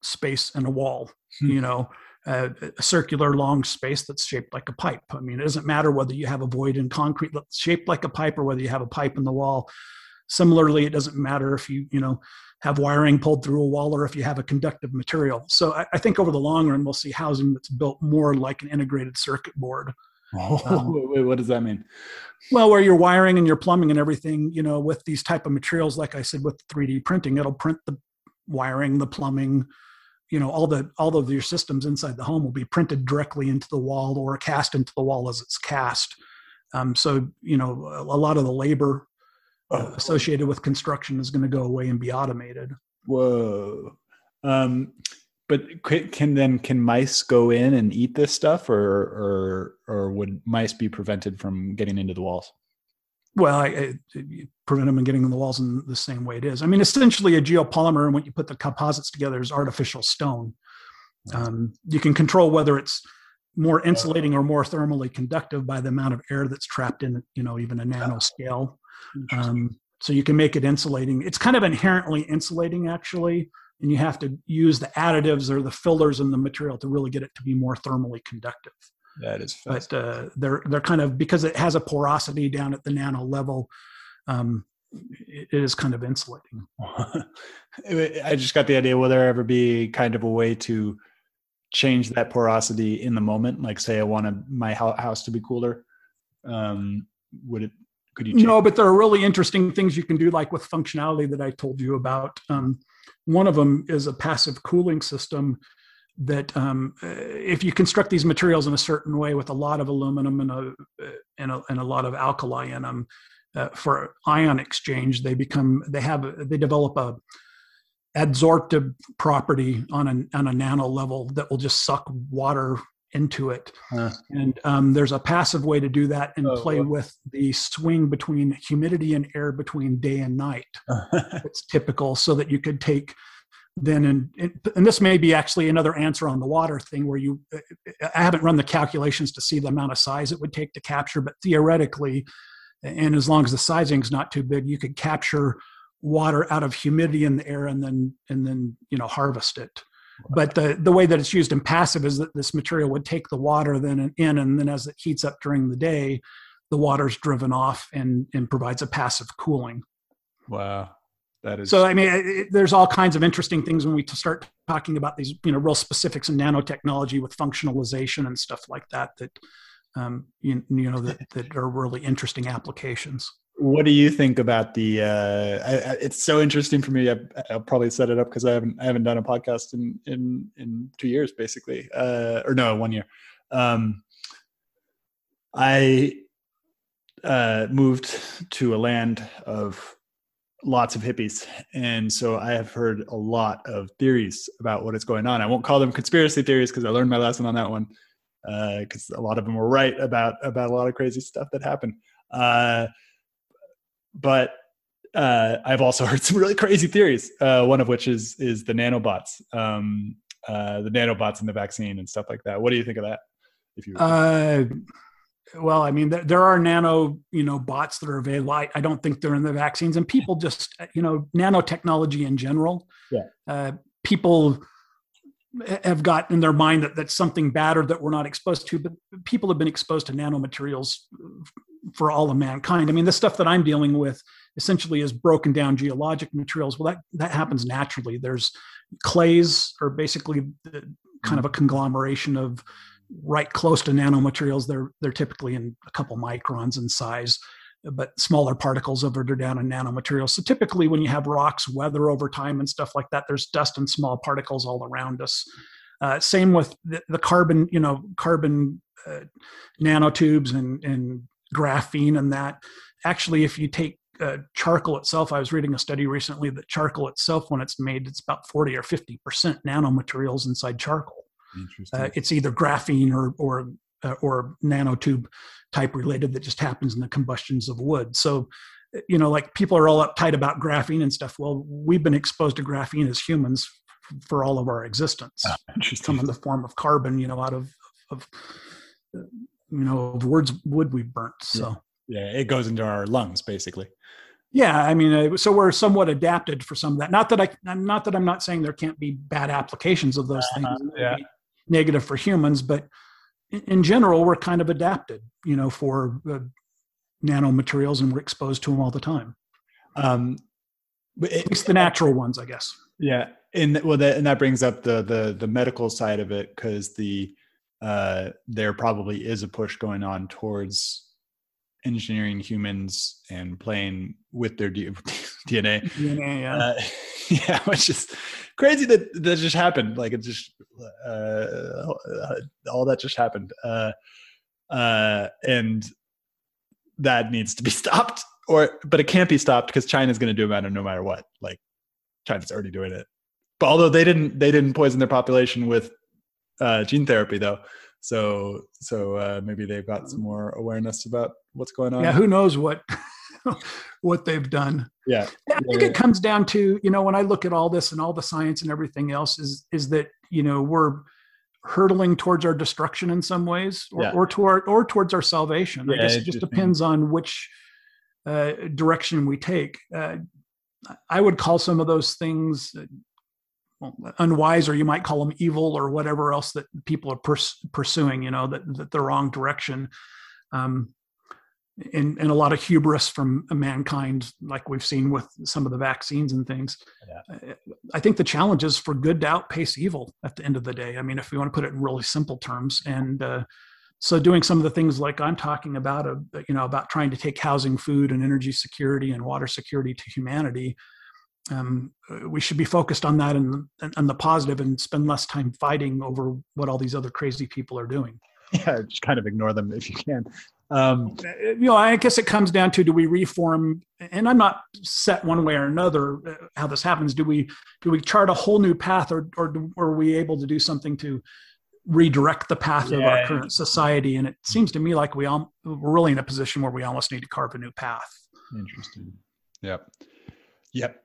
space in a wall, hmm. you know, a, a, circular long space that's shaped like a pipe. I mean, it doesn't matter whether you have a void in concrete that's shaped like a pipe or whether you have a pipe in the wall. Similarly, it doesn't matter if you, you know, have wiring pulled through a wall or if you have a conductive material. So I, I think over the long run, we'll see housing that's built more like an integrated circuit board. *laughs* Oh, um, wait, what does that mean? Well, where your wiring and your plumbing and everything, you know, with these type of materials, like I said, with 3D printing, it'll print the wiring, the plumbing, you know all the all of your systems inside the home will be printed directly into the wall or cast into the wall as it's cast. Um, so you know a lot of the labor uh, oh. associated with construction is going to go away and be automated. Whoa. Um, but can then can mice go in and eat this stuff or or or would mice be prevented from getting into the walls well, I, I, prevent them from getting in the walls in the same way it is. I mean, essentially, a geopolymer, and when you put the composites together, is artificial stone. Um, you can control whether it's more insulating or more thermally conductive by the amount of air that's trapped in, you know, even a nanoscale. Um, so you can make it insulating. It's kind of inherently insulating, actually, and you have to use the additives or the fillers in the material to really get it to be more thermally conductive. That is, but uh, they're they're kind of because it has a porosity down at the nano level. Um, it is kind of insulating. *laughs* I just got the idea. Will there ever be kind of a way to change that porosity in the moment? Like, say, I want my house to be cooler. Um, would it? Could you? Change? No, but there are really interesting things you can do, like with functionality that I told you about. Um, one of them is a passive cooling system that um, if you construct these materials in a certain way with a lot of aluminum and a and a, and a lot of alkali in them uh, for ion exchange, they become they have they develop a adsorptive property on a on a nano level that will just suck water into it. Huh. And um, there's a passive way to do that and oh, play with the swing between humidity and air between day and night. *laughs* it's typical so that you could take then and, and this may be actually another answer on the water thing where you i haven't run the calculations to see the amount of size it would take to capture but theoretically and as long as the sizing is not too big you could capture water out of humidity in the air and then and then you know harvest it. But the the way that it's used in passive is that this material would take the water then in and then as it heats up during the day the water's driven off and and provides a passive cooling. Wow that is so i mean it, there's all kinds of interesting things when we start talking about these you know real specifics in nanotechnology with functionalization and stuff like that that um, you, you know that, that are really interesting applications. What do you think about the uh, I, I, it's so interesting for me. I, will probably set it up because i haven't i haven't done a podcast in in in two years basically uh, or no one year. Um, i uh, moved to a land of lots of hippies. And so I have heard a lot of theories about what is going on. I won't call them conspiracy theories because I learned my lesson on that one. Because uh, a lot of them were right about about a lot of crazy stuff that happened. Uh, but uh, I've also *laughs* heard some really crazy theories. Uh, one of which is is the nanobots, um, uh, the nanobots in the vaccine and stuff like that. What do you think of that? If you well, I mean, there, there are nano, you know, bots that are available. I, I, don't think they're in the vaccines, and people just, you know, nanotechnology in general. Yeah. Uh, people have got in their mind that that's something bad or that we're not exposed to, but people have been exposed to nanomaterials for all of mankind. I mean, the stuff that I'm dealing with essentially is broken down geologic materials. Well, that that happens naturally. There's clays, are basically the, kind of a conglomeration of right close to nanomaterials. They're they're typically in a couple microns in size, but smaller particles over down in nanomaterials. So typically, when you have rocks, weather over time, and stuff like that, there's dust and small particles all around us. Uh, same with the, the, carbon, you know, carbon uh, nanotubes and and graphene and that. Actually, if you take uh, charcoal itself, I was reading a study recently that charcoal itself, when it's made, it's about 40 or 50 percent nanomaterials inside charcoal. Uh, it's either graphene or or uh, or nanotube type related that just happens in the combustions of wood. So you know, like people are all uptight about graphene and stuff. Well, we've been exposed to graphene as humans for all of our existence. Oh, come in the form of carbon, you know, out of of you know of woods wood we've burnt. So yeah. yeah, it goes into our lungs basically. Yeah, I mean, uh, so we're somewhat adapted for some of that. Not that I, not that I'm not saying there can't be bad applications of those uh-huh, things. Yeah. Negative for humans, but in, general, we're kind of adapted, you know, for uh, nanomaterials, and we're exposed to them all the time. Um, but it, At least the natural ones, I guess. Yeah, and well, that, and that brings up the the the medical side of it because the uh, there probably is a push going on towards engineering humans and playing with their D- *laughs* DNA. DNA, yeah. Uh, *laughs* yeah, which is crazy that that just happened. Like it just uh, all that just happened, uh, uh, and that needs to be *laughs* stopped. Or, but it can't be stopped because China's going to do about it no matter what. Like China's already doing it. But although they didn't, they didn't poison their population with uh, gene therapy though. So, so uh, maybe they've got some more awareness about what's going on. Yeah, who knows what *laughs* what they've done. Yeah, I think yeah. it comes down to you know when I look at all this and all the science and everything else is is that you know we're hurtling towards our destruction in some ways or, yeah. or toward or towards our salvation. I guess it just depends on which uh, direction we take. Uh, I would call some of those things well, unwise, or you might call them evil, or whatever else that people are pers- pursuing. You know that, that the wrong direction. Um, and, and a lot of hubris from mankind, like we've seen with some of the vaccines and things. Yeah. I think the challenge is for good to outpace evil at the end of the day. I mean, if we want to put it in really simple terms, and uh, so doing some of the things like I'm talking about, uh, you know, about trying to take housing, food, and energy security and water security to humanity. Um, uh, we should be focused on that and, and the positive and spend less time fighting over what all these other crazy people are doing. *laughs* Yeah, just kind of ignore them if you can. Um, you know, I guess it comes down to do we reform? And I'm not set one way or another uh, how this happens. Do we do we chart a whole new path, or or, do, or are we able to do something to redirect the path yeah. of our current society? And it seems to me like we all we're really in a position where we almost need to carve a new path. Interesting. Yep. Yep.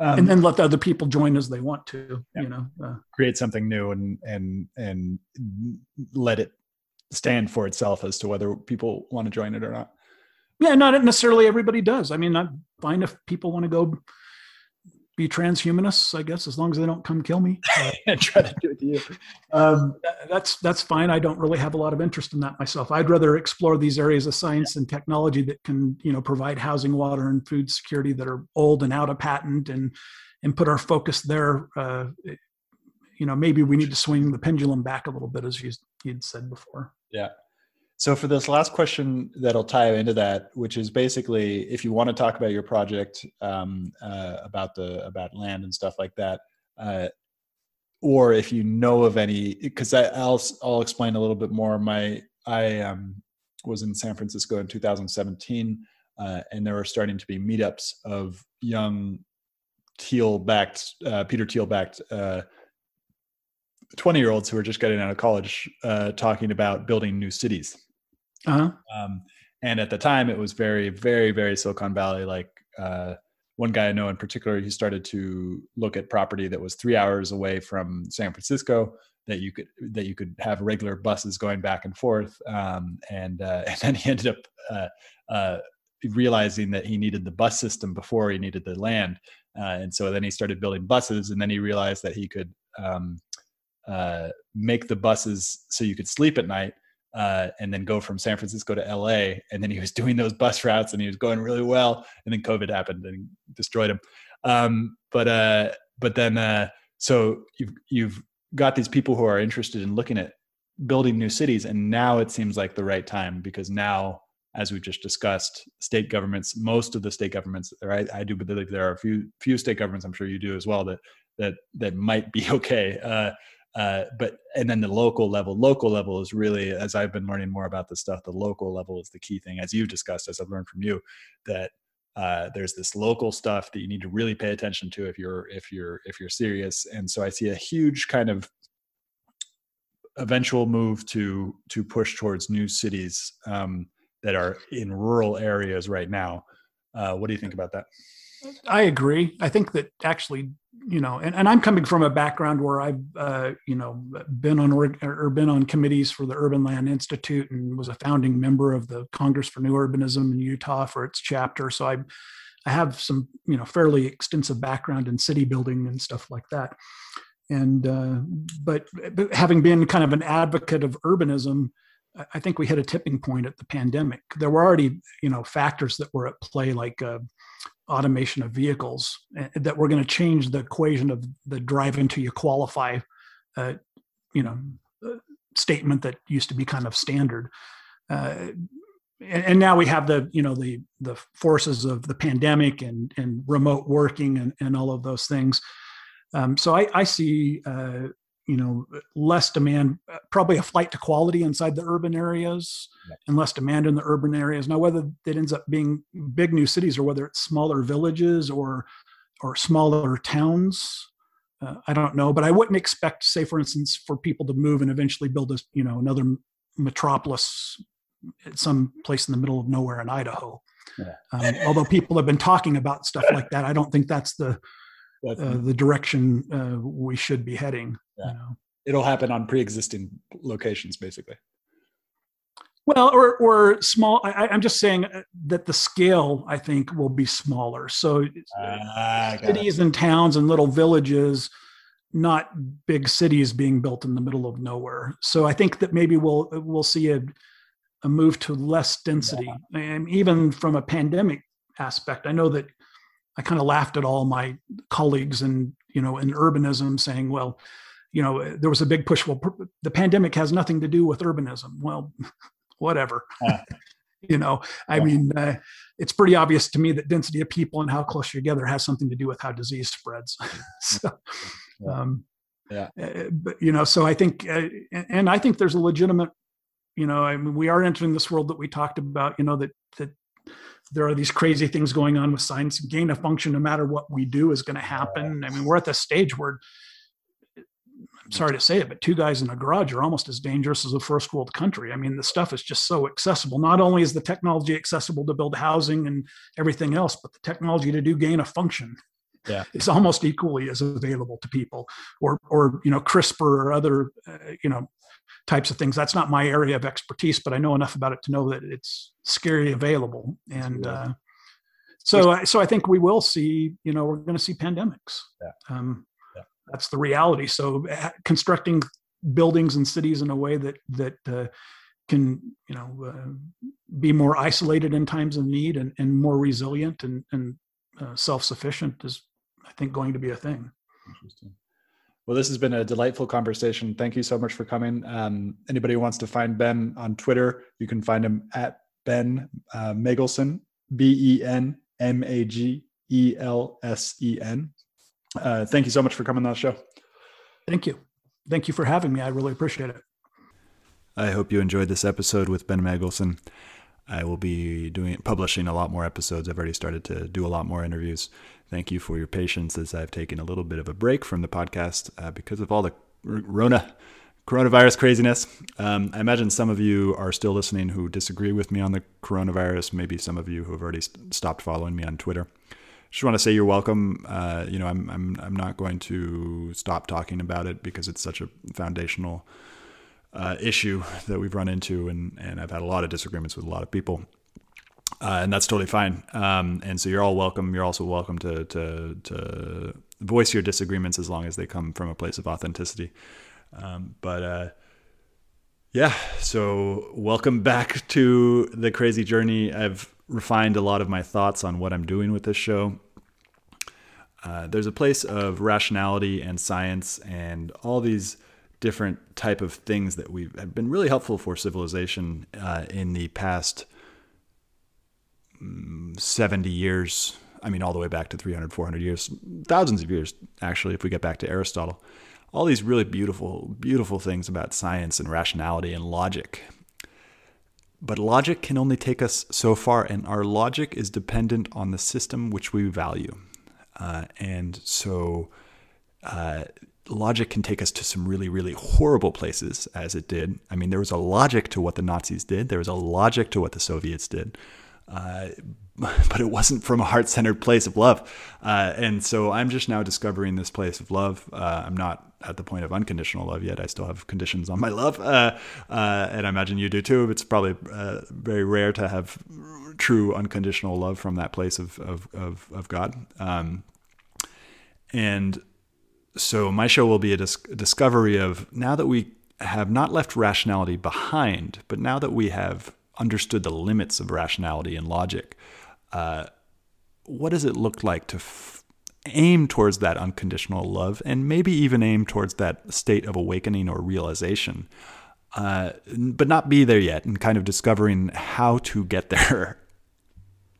Um, and then let the other people join as they want to. You know, uh, create something new and and and let it stand for itself as to whether people want to join it or not. Yeah, not necessarily everybody does. I mean, I'm fine if people want to go be transhumanists, I guess, as long as they don't come kill me. *laughs* and try to do it to you. Um, that's that's fine. I don't really have a lot of interest in that myself. I'd rather explore these areas of science and technology that can, you know, provide housing, water, and food security that are old and out of patent, and and put our focus there. Uh, you know, maybe we need to swing the pendulum back a little bit, as you you'd said before. Yeah. So for this last question that'll tie into that, which is basically if you want to talk about your project um, uh, about the about land and stuff like that, uh, or if you know of any, because I'll I'll explain a little bit more. My I um, was in San Francisco in 2017, uh, and there were starting to be meetups of young Thiel backed uh, Peter Thiel backed. uh, 20 year olds who are just getting out of college uh, talking about building new cities. Uh-huh. Um, and at the time, it was very, very, very Silicon Valley. Like uh, one guy I know in particular, he started to look at property that was three hours away from San Francisco that you could that you could have regular buses going back and forth. Um, and uh, *laughs* and then he ended up uh, uh, realizing that he needed the bus system before he needed the land. Uh, and so then he started building buses, and then he realized that he could um, uh, make the buses so you could sleep at night uh, and then go from San Francisco to LA. And then he was *laughs* doing those bus routes and he was going really well. And then COVID happened and destroyed him. Um, but uh, but then uh, so you've you've got these people who are interested in looking at building new cities, and now it seems like the right time because now. As we've just discussed, state governments, most of the state governments, right? I do believe there are a few few state governments. I'm sure you do as well. That that that might be *laughs* okay. Uh, but and then the local level local level is really as i've been learning more about this stuff the local level is the key thing as you've discussed as i've learned from you that uh, there's this local stuff that you need to really pay attention to if you're if you're if you're serious and so i see a huge kind of eventual move to to push towards new cities um, that are in rural areas right now Uh, what do you think about that? I agree. I think that actually, you know, and, and I'm coming from a background where I've, uh, you know, been on or, or been on committees for the Urban Land Institute and was a founding member of the Congress for New Urbanism in Utah for its chapter. So I, I have some, you know, fairly extensive background in city building and stuff like that. And uh, but, but having been kind of an advocate of urbanism, I think we hit a tipping point at the pandemic. There were already, you know, factors that were at play, like uh, automation of vehicles, that we're going to change the equation of the drive until you qualify, uh, you know, uh, statement that used to be kind of standard. Uh, and, and, now we have the, you know, the the forces of the pandemic and and remote working and and all of those things. Um, so I, I see uh, you know less demand probably a flight to quality inside the urban areas and less demand in the urban areas now whether it ends up being big new cities or whether it's smaller villages or or smaller towns uh, i don't know but i wouldn't expect say for instance for people to move and eventually build a you know another metropolis at some place in the middle of nowhere in idaho yeah. um, although people have been talking about stuff like that i don't think that's the uh, the direction uh, we should be heading. Yeah. You know? It'll happen on pre-existing locations, basically. Well, or or small. I, am just saying uh, that the scale, I think, will be smaller. So uh, cities and towns and little villages, not big cities being built in the middle of nowhere. So I think that maybe we'll we'll see a a move to less density, yeah. and even from a pandemic aspect. I know that I kind of laughed at all my colleagues and you know in urbanism saying, well, you know, there was a big push. Well, the pandemic has nothing to do with urbanism. Well, *laughs* whatever. Yeah. *laughs* you know, I yeah. mean, uh, it's pretty obvious to me that density of people and how close you're together has something to do with how disease spreads. *laughs* so, yeah. Um, yeah. Uh, but you know, so I think, uh, and I think there's a legitimate, you know, I mean, we are entering this world that we talked about. You know, that that there are these crazy things going on with science. Gain of function, no matter what we do, is going to happen. I mean, we're at the stage where I'm sorry to say it, but two guys in a garage are almost as dangerous as a first world country. I mean, the stuff is just so accessible. Not only is the technology accessible to build housing and everything else, but the technology to do gain of function yeah. *laughs* is almost equally as available to people. Or, or you know, CRISPR or other, uh, you know, types of things. That's not my area of expertise, but I know enough about it to know that it's scary available. And uh, so, so I think we will see. You know, we're going to see pandemics. Yeah. Um. That's the reality. So, uh, constructing buildings and cities in a way that that uh, can you know uh, be more isolated in times of need and, and more resilient and, and uh, self-sufficient is i think going to be a thing interesting well, this has been a delightful conversation. Thank you so much for coming. Um, anybody who wants to find Ben on Twitter, you can find him at Ben uh, Magelsen, B E Uh, thank you so much for coming on the show. Thank you. Thank you for having me. I really appreciate it. I hope you enjoyed this episode with Ben Magelsen. I will be doing publishing a lot more episodes. I've already started to do a lot more interviews. Thank you for your patience as I've taken a little bit of a break from the podcast uh, because of all the Rona coronavirus craziness. Um, I imagine some of you are still listening who disagree with me on the coronavirus. Maybe some of you who have already stopped following me on Twitter. Just want to say you're welcome. Uh, you know, I'm I'm I'm not going to stop talking about it because it's such a foundational uh, issue that we've run into, and and I've had a lot of disagreements with a lot of people. Uh, and that's totally fine. Um, and so you're all welcome. You're also welcome to, to, to voice your disagreements as long as they come from a place of authenticity. Um, but uh, yeah, so welcome back to the crazy journey. I've refined a lot of my thoughts on what I'm doing with this show. Uh, there's a place of rationality and science and all these different type of things that we've have been really helpful for civilization uh, in the past 70 years. I mean, all the way back to 300, 400 years, thousands of years, actually, if we get back to Aristotle. All these really beautiful, beautiful things about science and rationality and logic. But logic can only take us so far, and our logic is dependent on the system which we value. Uh, and so, uh, logic can take us to some really, really horrible places, as it did. I mean, there was a logic to what the Nazis did, there was a logic to what the Soviets did. Uh, *laughs* but it wasn't from a heart centered place of love. Uh, and so I'm just now discovering this place of love. Uh, I'm not at the point of unconditional love yet. I still have conditions on my love. Uh, uh and I imagine you do too. It's probably uh, very rare to have true unconditional love from that place of, of, of, of God. Um, and so my show will be a, dis- discovery of now that we have not left rationality behind, but now that we have understood the limits of rationality and logic, uh, what does it look like to f- aim towards that unconditional love and maybe even aim towards that state of awakening or realization, uh, but not be there yet and kind of discovering how to get *laughs* there,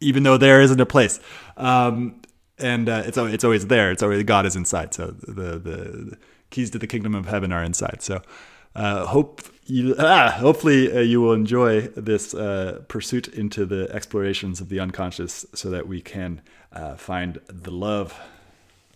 even though there isn't a place. Um, and uh, it's it's always there. It's always God is inside. So the, the, keys to the kingdom of heaven are inside. So uh, hope you, ah, hopefully uh, you will enjoy this uh, pursuit into the explorations of the unconscious so that we can uh, find the love